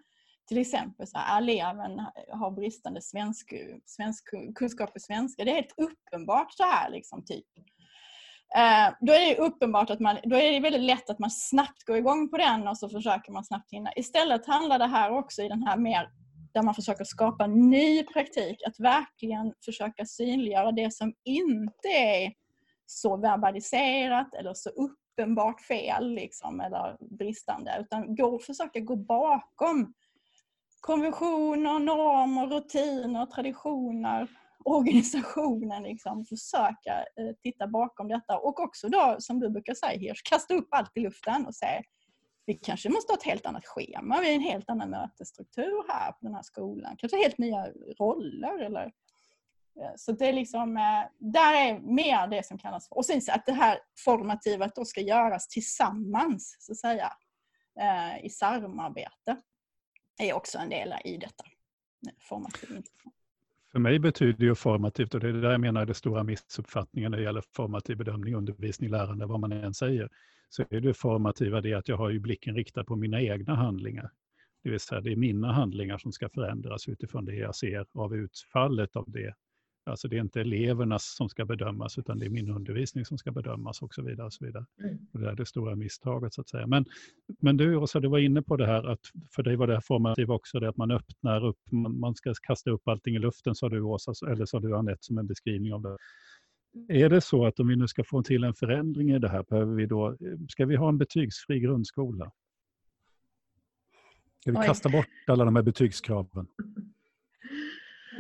Till exempel så här, eleven har bristande svensk, svensk, kunskap i svenska. Det är helt uppenbart så här. Liksom, typ. Eh, då är det uppenbart att man, då är det väldigt lätt att man snabbt går igång på den och så försöker man snabbt hinna. Istället handlar det här också i den här mer där man försöker skapa ny praktik, att verkligen försöka synliggöra det som inte är så verbaliserat eller så uppenbart fel liksom, eller bristande, utan gå, försöka gå bakom konventioner, normer, rutiner, traditioner organisationen liksom försöka eh, titta bakom detta och också då som du brukar säga Hirsch, kasta upp allt i luften och säga vi kanske måste ha ett helt annat schema, vi har en helt annan mötesstruktur här på den här skolan, kanske helt nya roller eller eh, så det är liksom, eh, där är mer det som kallas för, och sen att det här formativet då ska göras tillsammans så att säga eh, i samarbete är också en del i detta. Formativ för mig betyder ju formativt, och det är där jag menar den det stora missuppfattningen när det gäller formativ bedömning, undervisning, lärande, vad man än säger, så är det formativa det att jag har ju blicken riktad på mina egna handlingar. Det vill säga det är mina handlingar som ska förändras utifrån det jag ser av utfallet av det Alltså det är inte elevernas som ska bedömas utan det är min undervisning som ska bedömas och så vidare. Och så vidare. Mm. Och det är det stora misstaget så att säga. Men, men du Åsa, du var inne på det här att för dig var det här formativt också, det att man öppnar upp, man, man ska kasta upp allting i luften sa du Åsa, eller sa du Anette som en beskrivning av det. Är det så att om vi nu ska få till en förändring i det här, behöver vi då, ska vi ha en betygsfri grundskola? Ska vi Oj. kasta bort alla de här betygskraven?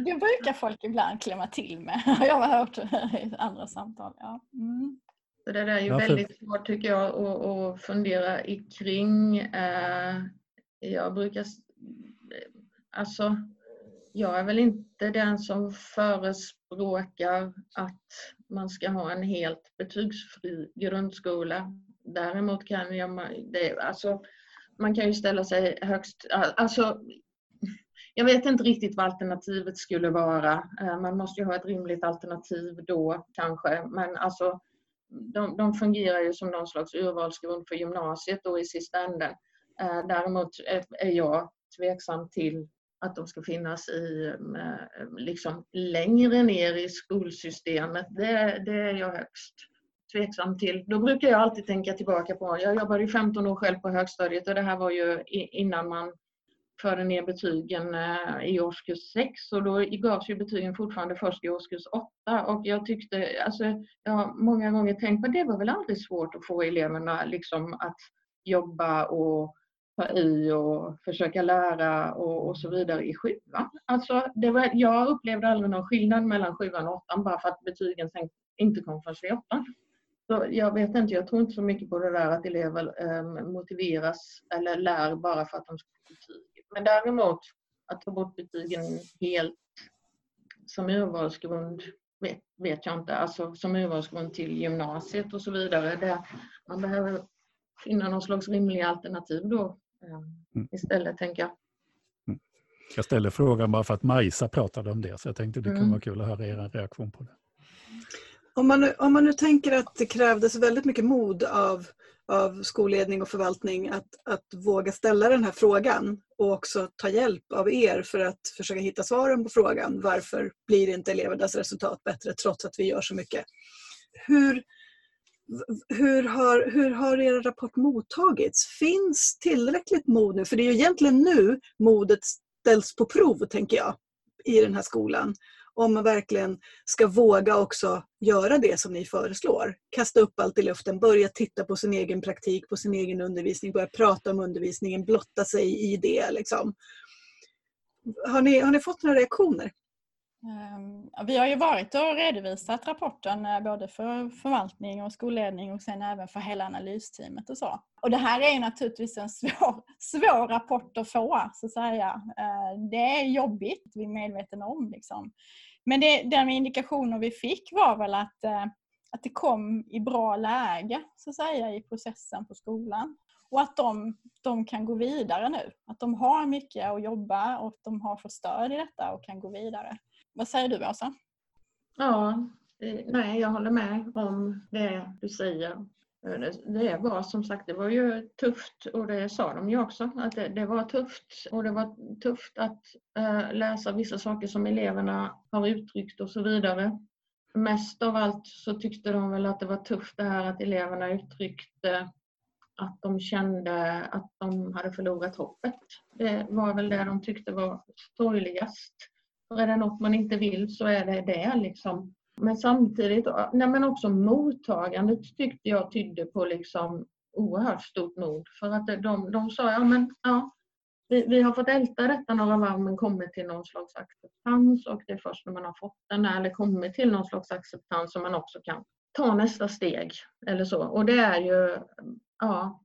Det brukar folk ibland klämma till med. (laughs) Jag har hört i andra samtal. Ja. Mm. det där är ju ja, för... väldigt svårt tycker jag att, att fundera kring. Eh, jag brukar... Alltså, jag är väl inte den som förespråkar att man ska ha en helt betygsfri grundskola. Däremot kan jag... Det, alltså, man kan ju ställa sig högst... Alltså, jag vet inte riktigt vad alternativet skulle vara. Eh, man måste ju ha ett rimligt alternativ då kanske. Men alltså, de, de fungerar ju som någon slags urvalsgrund för gymnasiet då i sista änden. Eh, däremot är jag tveksam till att de ska finnas i, eh, liksom längre ner i skolsystemet. Det, det är jag högst tveksam till. Då brukar jag alltid tänka tillbaka på, jag jobbade 15 år själv på högstadiet och det här var ju innan man förde ner betygen eh, i årskurs 6 och då gavs ju betygen fortfarande först i årskurs 8 och jag tyckte, alltså jag har många gånger tänkt på det var väl aldrig svårt att få eleverna liksom att jobba och ta i och försöka lära och, och så vidare i sjuan. Alltså det var, jag upplevde aldrig någon skillnad mellan sjuan och åttan bara för att betygen sen inte kom först i åttan. Så jag vet inte, jag tror inte så mycket på det där att elever eh, motiveras eller lär bara för att de ska få betyg. Men däremot att ta bort betygen helt som urvalsgrund vet, vet jag inte, alltså som urvalsgrund till gymnasiet och så vidare. Där man behöver finna någon slags rimliga alternativ då eh, mm. istället, tänker jag. Mm. Jag ställer frågan bara för att Majsa pratade om det, så jag tänkte det kan mm. vara kul att höra er reaktion på det. Om man, om man nu tänker att det krävdes väldigt mycket mod av, av skolledning och förvaltning att, att våga ställa den här frågan och också ta hjälp av er för att försöka hitta svaren på frågan varför blir inte elevernas resultat bättre trots att vi gör så mycket. Hur, hur har, hur har er rapport mottagits? Finns tillräckligt mod nu? För det är ju egentligen nu modet ställs på prov, tänker jag, i den här skolan om man verkligen ska våga också göra det som ni föreslår. Kasta upp allt i luften, börja titta på sin egen praktik, på sin egen undervisning, börja prata om undervisningen, blotta sig i det. Liksom. Har, ni, har ni fått några reaktioner? Ehm, vi har ju varit och redovisat rapporten eh, både för förvaltning och skolledning och sen även för hela analysteamet och så. Och det här är naturligtvis en svår, (laughs) svår rapport att få, så att säga. Eh, det är jobbigt, vi är medvetna om. Liksom. Men det, den indikationer vi fick var väl att, eh, att det kom i bra läge, så att säga, i processen på skolan. Och att de, de kan gå vidare nu. Att de har mycket att jobba och att de har fått stöd i detta och kan gå vidare. Vad säger du Åsa? Ja, eh, nej jag håller med om det du säger. Eh, det var som sagt, det var ju tufft och det sa de ju också, att det, det var tufft och det var tufft att äh, läsa vissa saker som eleverna har uttryckt och så vidare. Mest av allt så tyckte de väl att det var tufft det här att eleverna uttryckte att de kände att de hade förlorat hoppet. Det var väl det de tyckte var sorgligast. För är det något man inte vill så är det det. Liksom. Men samtidigt, nej men också mottagandet tyckte jag tydde på liksom oerhört stort mod. För att de, de sa, ja men ja, vi, vi har fått älta detta några varv men kommit till någon slags acceptans och det är först när man har fått den eller kommit till någon slags acceptans som man också kan ta nästa steg. Eller så. Och det är ju, ja,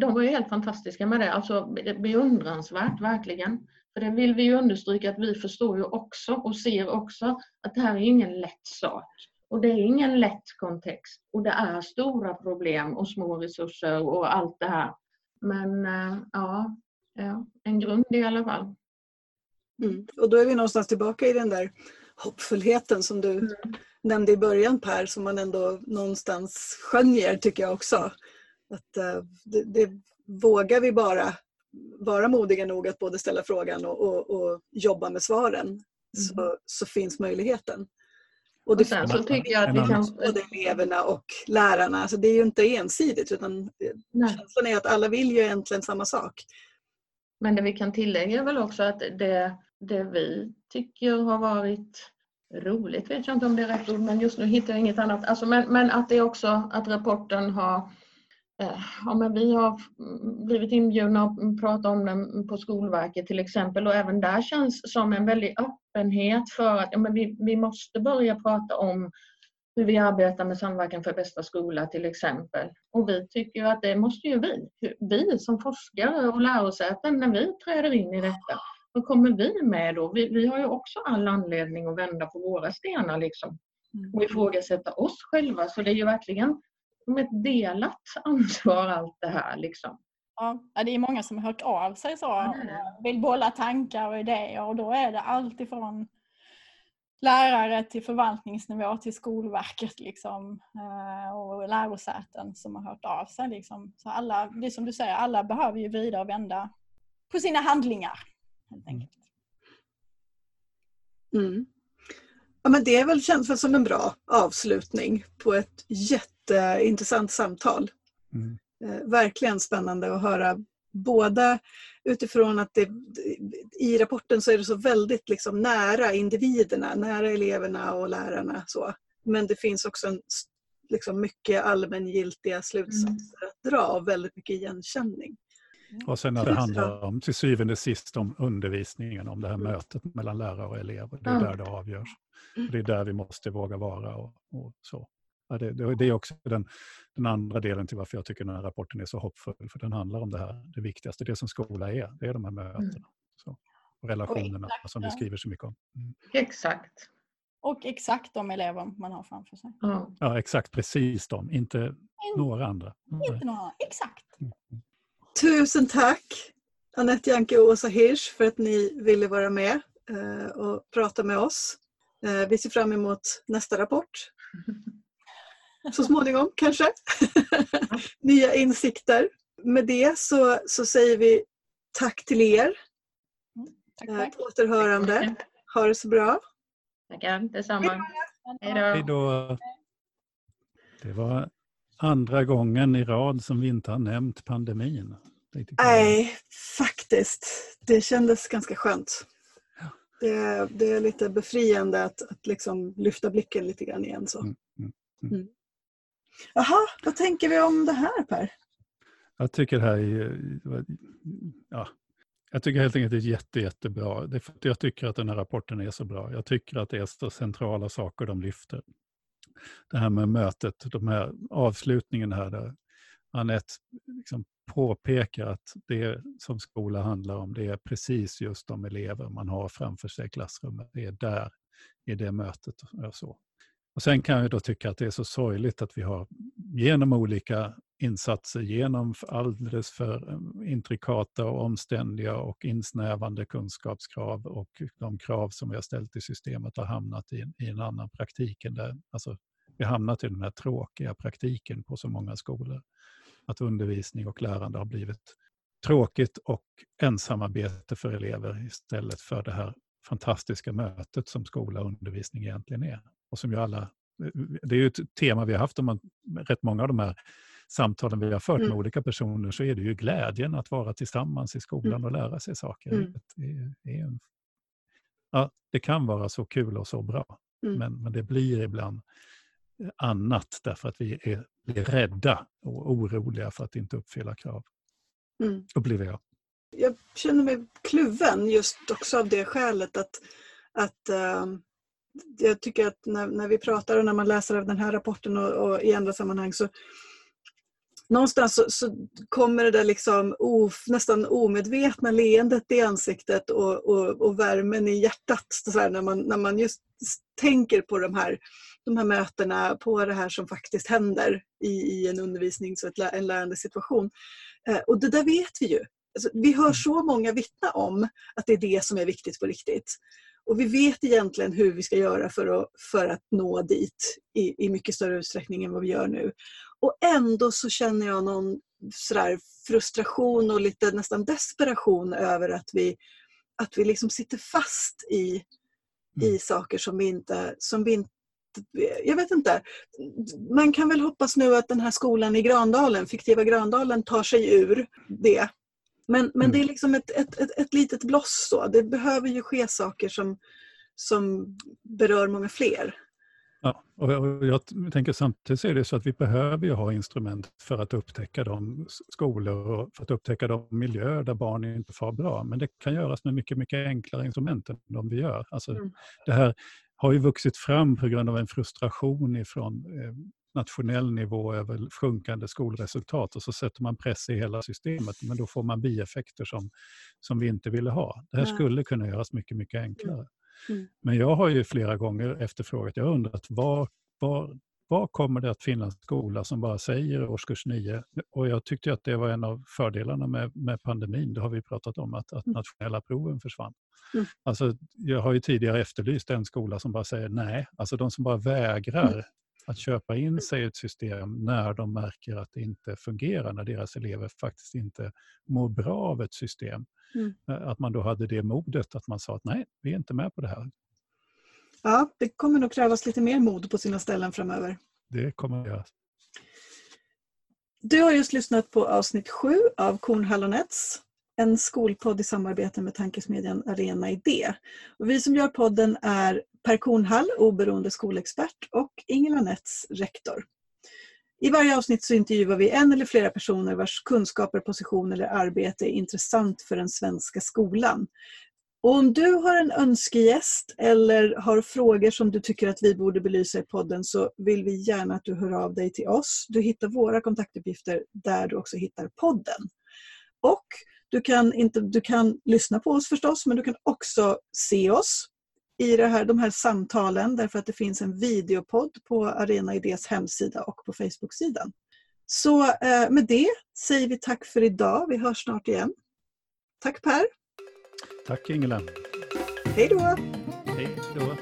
de var ju helt fantastiska med det. Alltså beundransvärt verkligen. För det vill vi ju understryka att vi förstår ju också och ser också att det här är ingen lätt sak. Och det är ingen lätt kontext och det är stora problem och små resurser och allt det här. Men äh, ja, ja, en grund i alla fall. Mm. Och då är vi någonstans tillbaka i den där hoppfullheten som du mm. nämnde i början Per, som man ändå någonstans skönjer tycker jag också. Att äh, det, det, vågar vi bara vara modiga nog att både ställa frågan och, och, och jobba med svaren mm. så, så finns möjligheten. Och, det och sen så tycker jag att vi kan... Både eleverna och lärarna. Alltså det är ju inte ensidigt utan Nej. känslan är att alla vill ju egentligen samma sak. Men det vi kan tillägga är väl också att det, det vi tycker har varit roligt, vet jag inte om det är rätt ord, men just nu hittar jag inget annat. Alltså, men, men att det också att rapporten har Eh, ja, men vi har blivit inbjudna att prata om den på Skolverket till exempel och även där känns som en väldig öppenhet för att ja, men vi, vi måste börja prata om hur vi arbetar med Samverkan för bästa skola till exempel. Och vi tycker att det måste ju vi, vi som forskare och lärosäten, när vi träder in i detta, vad kommer vi med då? Vi, vi har ju också all anledning att vända på våra stenar liksom mm. och ifrågasätta oss själva. Så det är ju verkligen som ett delat ansvar allt det här. Liksom. Ja, det är många som har hört av sig så och vill bolla tankar och idéer och då är det allt ifrån lärare till förvaltningsnivå till Skolverket liksom, eh, och lärosäten som har hört av sig. Liksom. Så alla, det är som du säger, alla behöver ju vrida och vända på sina handlingar. Helt enkelt. Mm. Ja, men det är väl känns som en bra avslutning på ett jätteintressant samtal. Mm. Eh, verkligen spännande att höra båda utifrån att det, i rapporten så är det så väldigt liksom nära individerna, nära eleverna och lärarna. Så. Men det finns också en, liksom mycket allmängiltiga slutsatser mm. att dra och väldigt mycket igenkänning. Och sen när det handlar om, till syvende och sist om undervisningen, om det här mm. mötet mellan lärare och elever. Det är där det avgörs. Och det är där vi måste våga vara och, och så. Ja, det, det, är också den, den, andra delen till varför jag tycker den här rapporten är så hoppfull. För den handlar om det här, det viktigaste, det som skola är. Det är de här mötena. Mm. Så, och relationerna och som vi skriver så mycket om. Mm. Exakt. Och exakt de elever man har framför sig. Mm. Ja, exakt precis de, inte In, några andra. Inte några, exakt. Mm. Tusen tack Anette Janke och Åsa Hirsch för att ni ville vara med eh, och prata med oss. Eh, vi ser fram emot nästa rapport. (laughs) Så småningom kanske. (laughs) Nya insikter. Med det så, så säger vi tack till er. Mm, tack, tack. På återhörande. Ha det så bra. Tackar, detsamma. Hej då. Det var andra gången i rad som vi inte har nämnt pandemin. Nej, faktiskt. Det kändes ganska skönt. Ja. Det, det, är lite befriande att, att liksom lyfta blicken lite grann igen. Så. Mm, mm, mm. Jaha, vad tänker vi om det här Per? Jag tycker det här är... Ja, jag tycker helt enkelt det är jätte, jättebra. Det är för att jag tycker att den här rapporten är så bra. Jag tycker att det är så centrala saker de lyfter. Det här med mötet, de här avslutningen här där Anette liksom påpekar att det som skola handlar om, det är precis just de elever man har framför sig i klassrummet. Det är där, i det mötet. Och så. Och sen kan jag då tycka att det är så sorgligt att vi har genom olika insatser, genom alldeles för ehm, intrikata och omständiga och insnävande kunskapskrav och de krav som vi har ställt i systemet har hamnat i, i en annan praktik. Än där, alltså, vi har hamnat i den här tråkiga praktiken på så många skolor. Att undervisning och lärande har blivit tråkigt och ensamarbete för elever istället för det här fantastiska mötet som skola och undervisning egentligen är. Och som ju alla, det är ju ett tema vi har haft om rätt många av de här samtalen vi har fört mm. med olika personer så är det ju glädjen att vara tillsammans i skolan mm. och lära sig saker. Mm. Det, är ja, det kan vara så kul och så bra, mm. men, men det blir ibland annat därför att vi är, blir rädda och oroliga för att inte uppfylla krav. Mm. Upplever jag. Jag känner mig kluven just också av det skälet att, att uh, jag tycker att när, när vi pratar och när man läser av den här rapporten och, och i andra sammanhang så någonstans så, så, kommer det där liksom of, nästan omedvetna leendet i ansiktet och, och, och värmen i hjärtat så när, man, när man just tänker på de här, de här mötena, på det här som faktiskt händer i, i en undervisnings och en lärande situation. Eh, och det där vet vi ju. Alltså, vi hör så många vittna om att det är det som är viktigt på riktigt. Och vi vet egentligen hur vi ska göra för att, för att nå dit i, i mycket större utsträckning än vad vi gör nu. Och ändå så känner jag någon sådär frustration och lite nästan desperation över att vi, att vi liksom sitter fast i, mm. i saker som vi inte, som vi inte jag vet inte. Man kan väl hoppas nu att den här skolan i Grandalen, fiktiva Grandalen, tar sig ur det. Men, men mm. det är liksom ett, ett, ett, ett litet bloss. Så. Det behöver ju ske saker som, som berör många fler. Ja, och jag tänker samtidigt är det så att vi behöver ju ha instrument för att upptäcka de skolor och för att upptäcka de miljöer där barn inte far bra. Men det kan göras med mycket, mycket enklare instrument än de vi gör. Alltså, mm. Det här har ju vuxit fram på grund av en frustration ifrån eh, nationell nivå över sjunkande skolresultat och så sätter man press i hela systemet men då får man bieffekter som, som vi inte ville ha. Det här skulle kunna göras mycket, mycket enklare. Mm. Mm. Men jag har ju flera gånger efterfrågat, jag har undrat var, var, var kommer det att finnas skola som bara säger årskurs 9? Och jag tyckte att det var en av fördelarna med, med pandemin, det har vi pratat om, att, att mm. nationella proven försvann. Mm. Alltså, jag har ju tidigare efterlyst en skola som bara säger nej, alltså de som bara vägrar mm. Att köpa in sig i ett system när de märker att det inte fungerar, när deras elever faktiskt inte mår bra av ett system. Mm. Eh, att man då hade det modet att man sa att nej, vi är inte med på det här. Ja, det kommer nog krävas lite mer mod på sina ställen framöver. Det kommer att göras. Du har just lyssnat på avsnitt 7 av Kornhallonets, en skolpodd i samarbete med tankesmedjan Arena Idé. Och vi som gör podden är Per Kornhall, oberoende skolexpert och Ingela Nets, rektor. I varje avsnitt så intervjuar vi en eller flera personer vars kunskaper, position eller arbete är intressant för den svenska skolan. Och om du har en önskegäst eller har frågor som du tycker att vi borde belysa i podden så vill vi gärna att du hör av dig till oss. Du hittar våra kontaktuppgifter där du också hittar podden. Och du kan, inte, du kan lyssna på oss förstås, men du kan också se oss i det här, de här samtalen därför att det finns en videopodd på Arena Idés hemsida och på Facebook-sidan. Så eh, med det säger vi tack för idag. Vi hörs snart igen. Tack Per! Tack Ingela. Hej då! Hej då.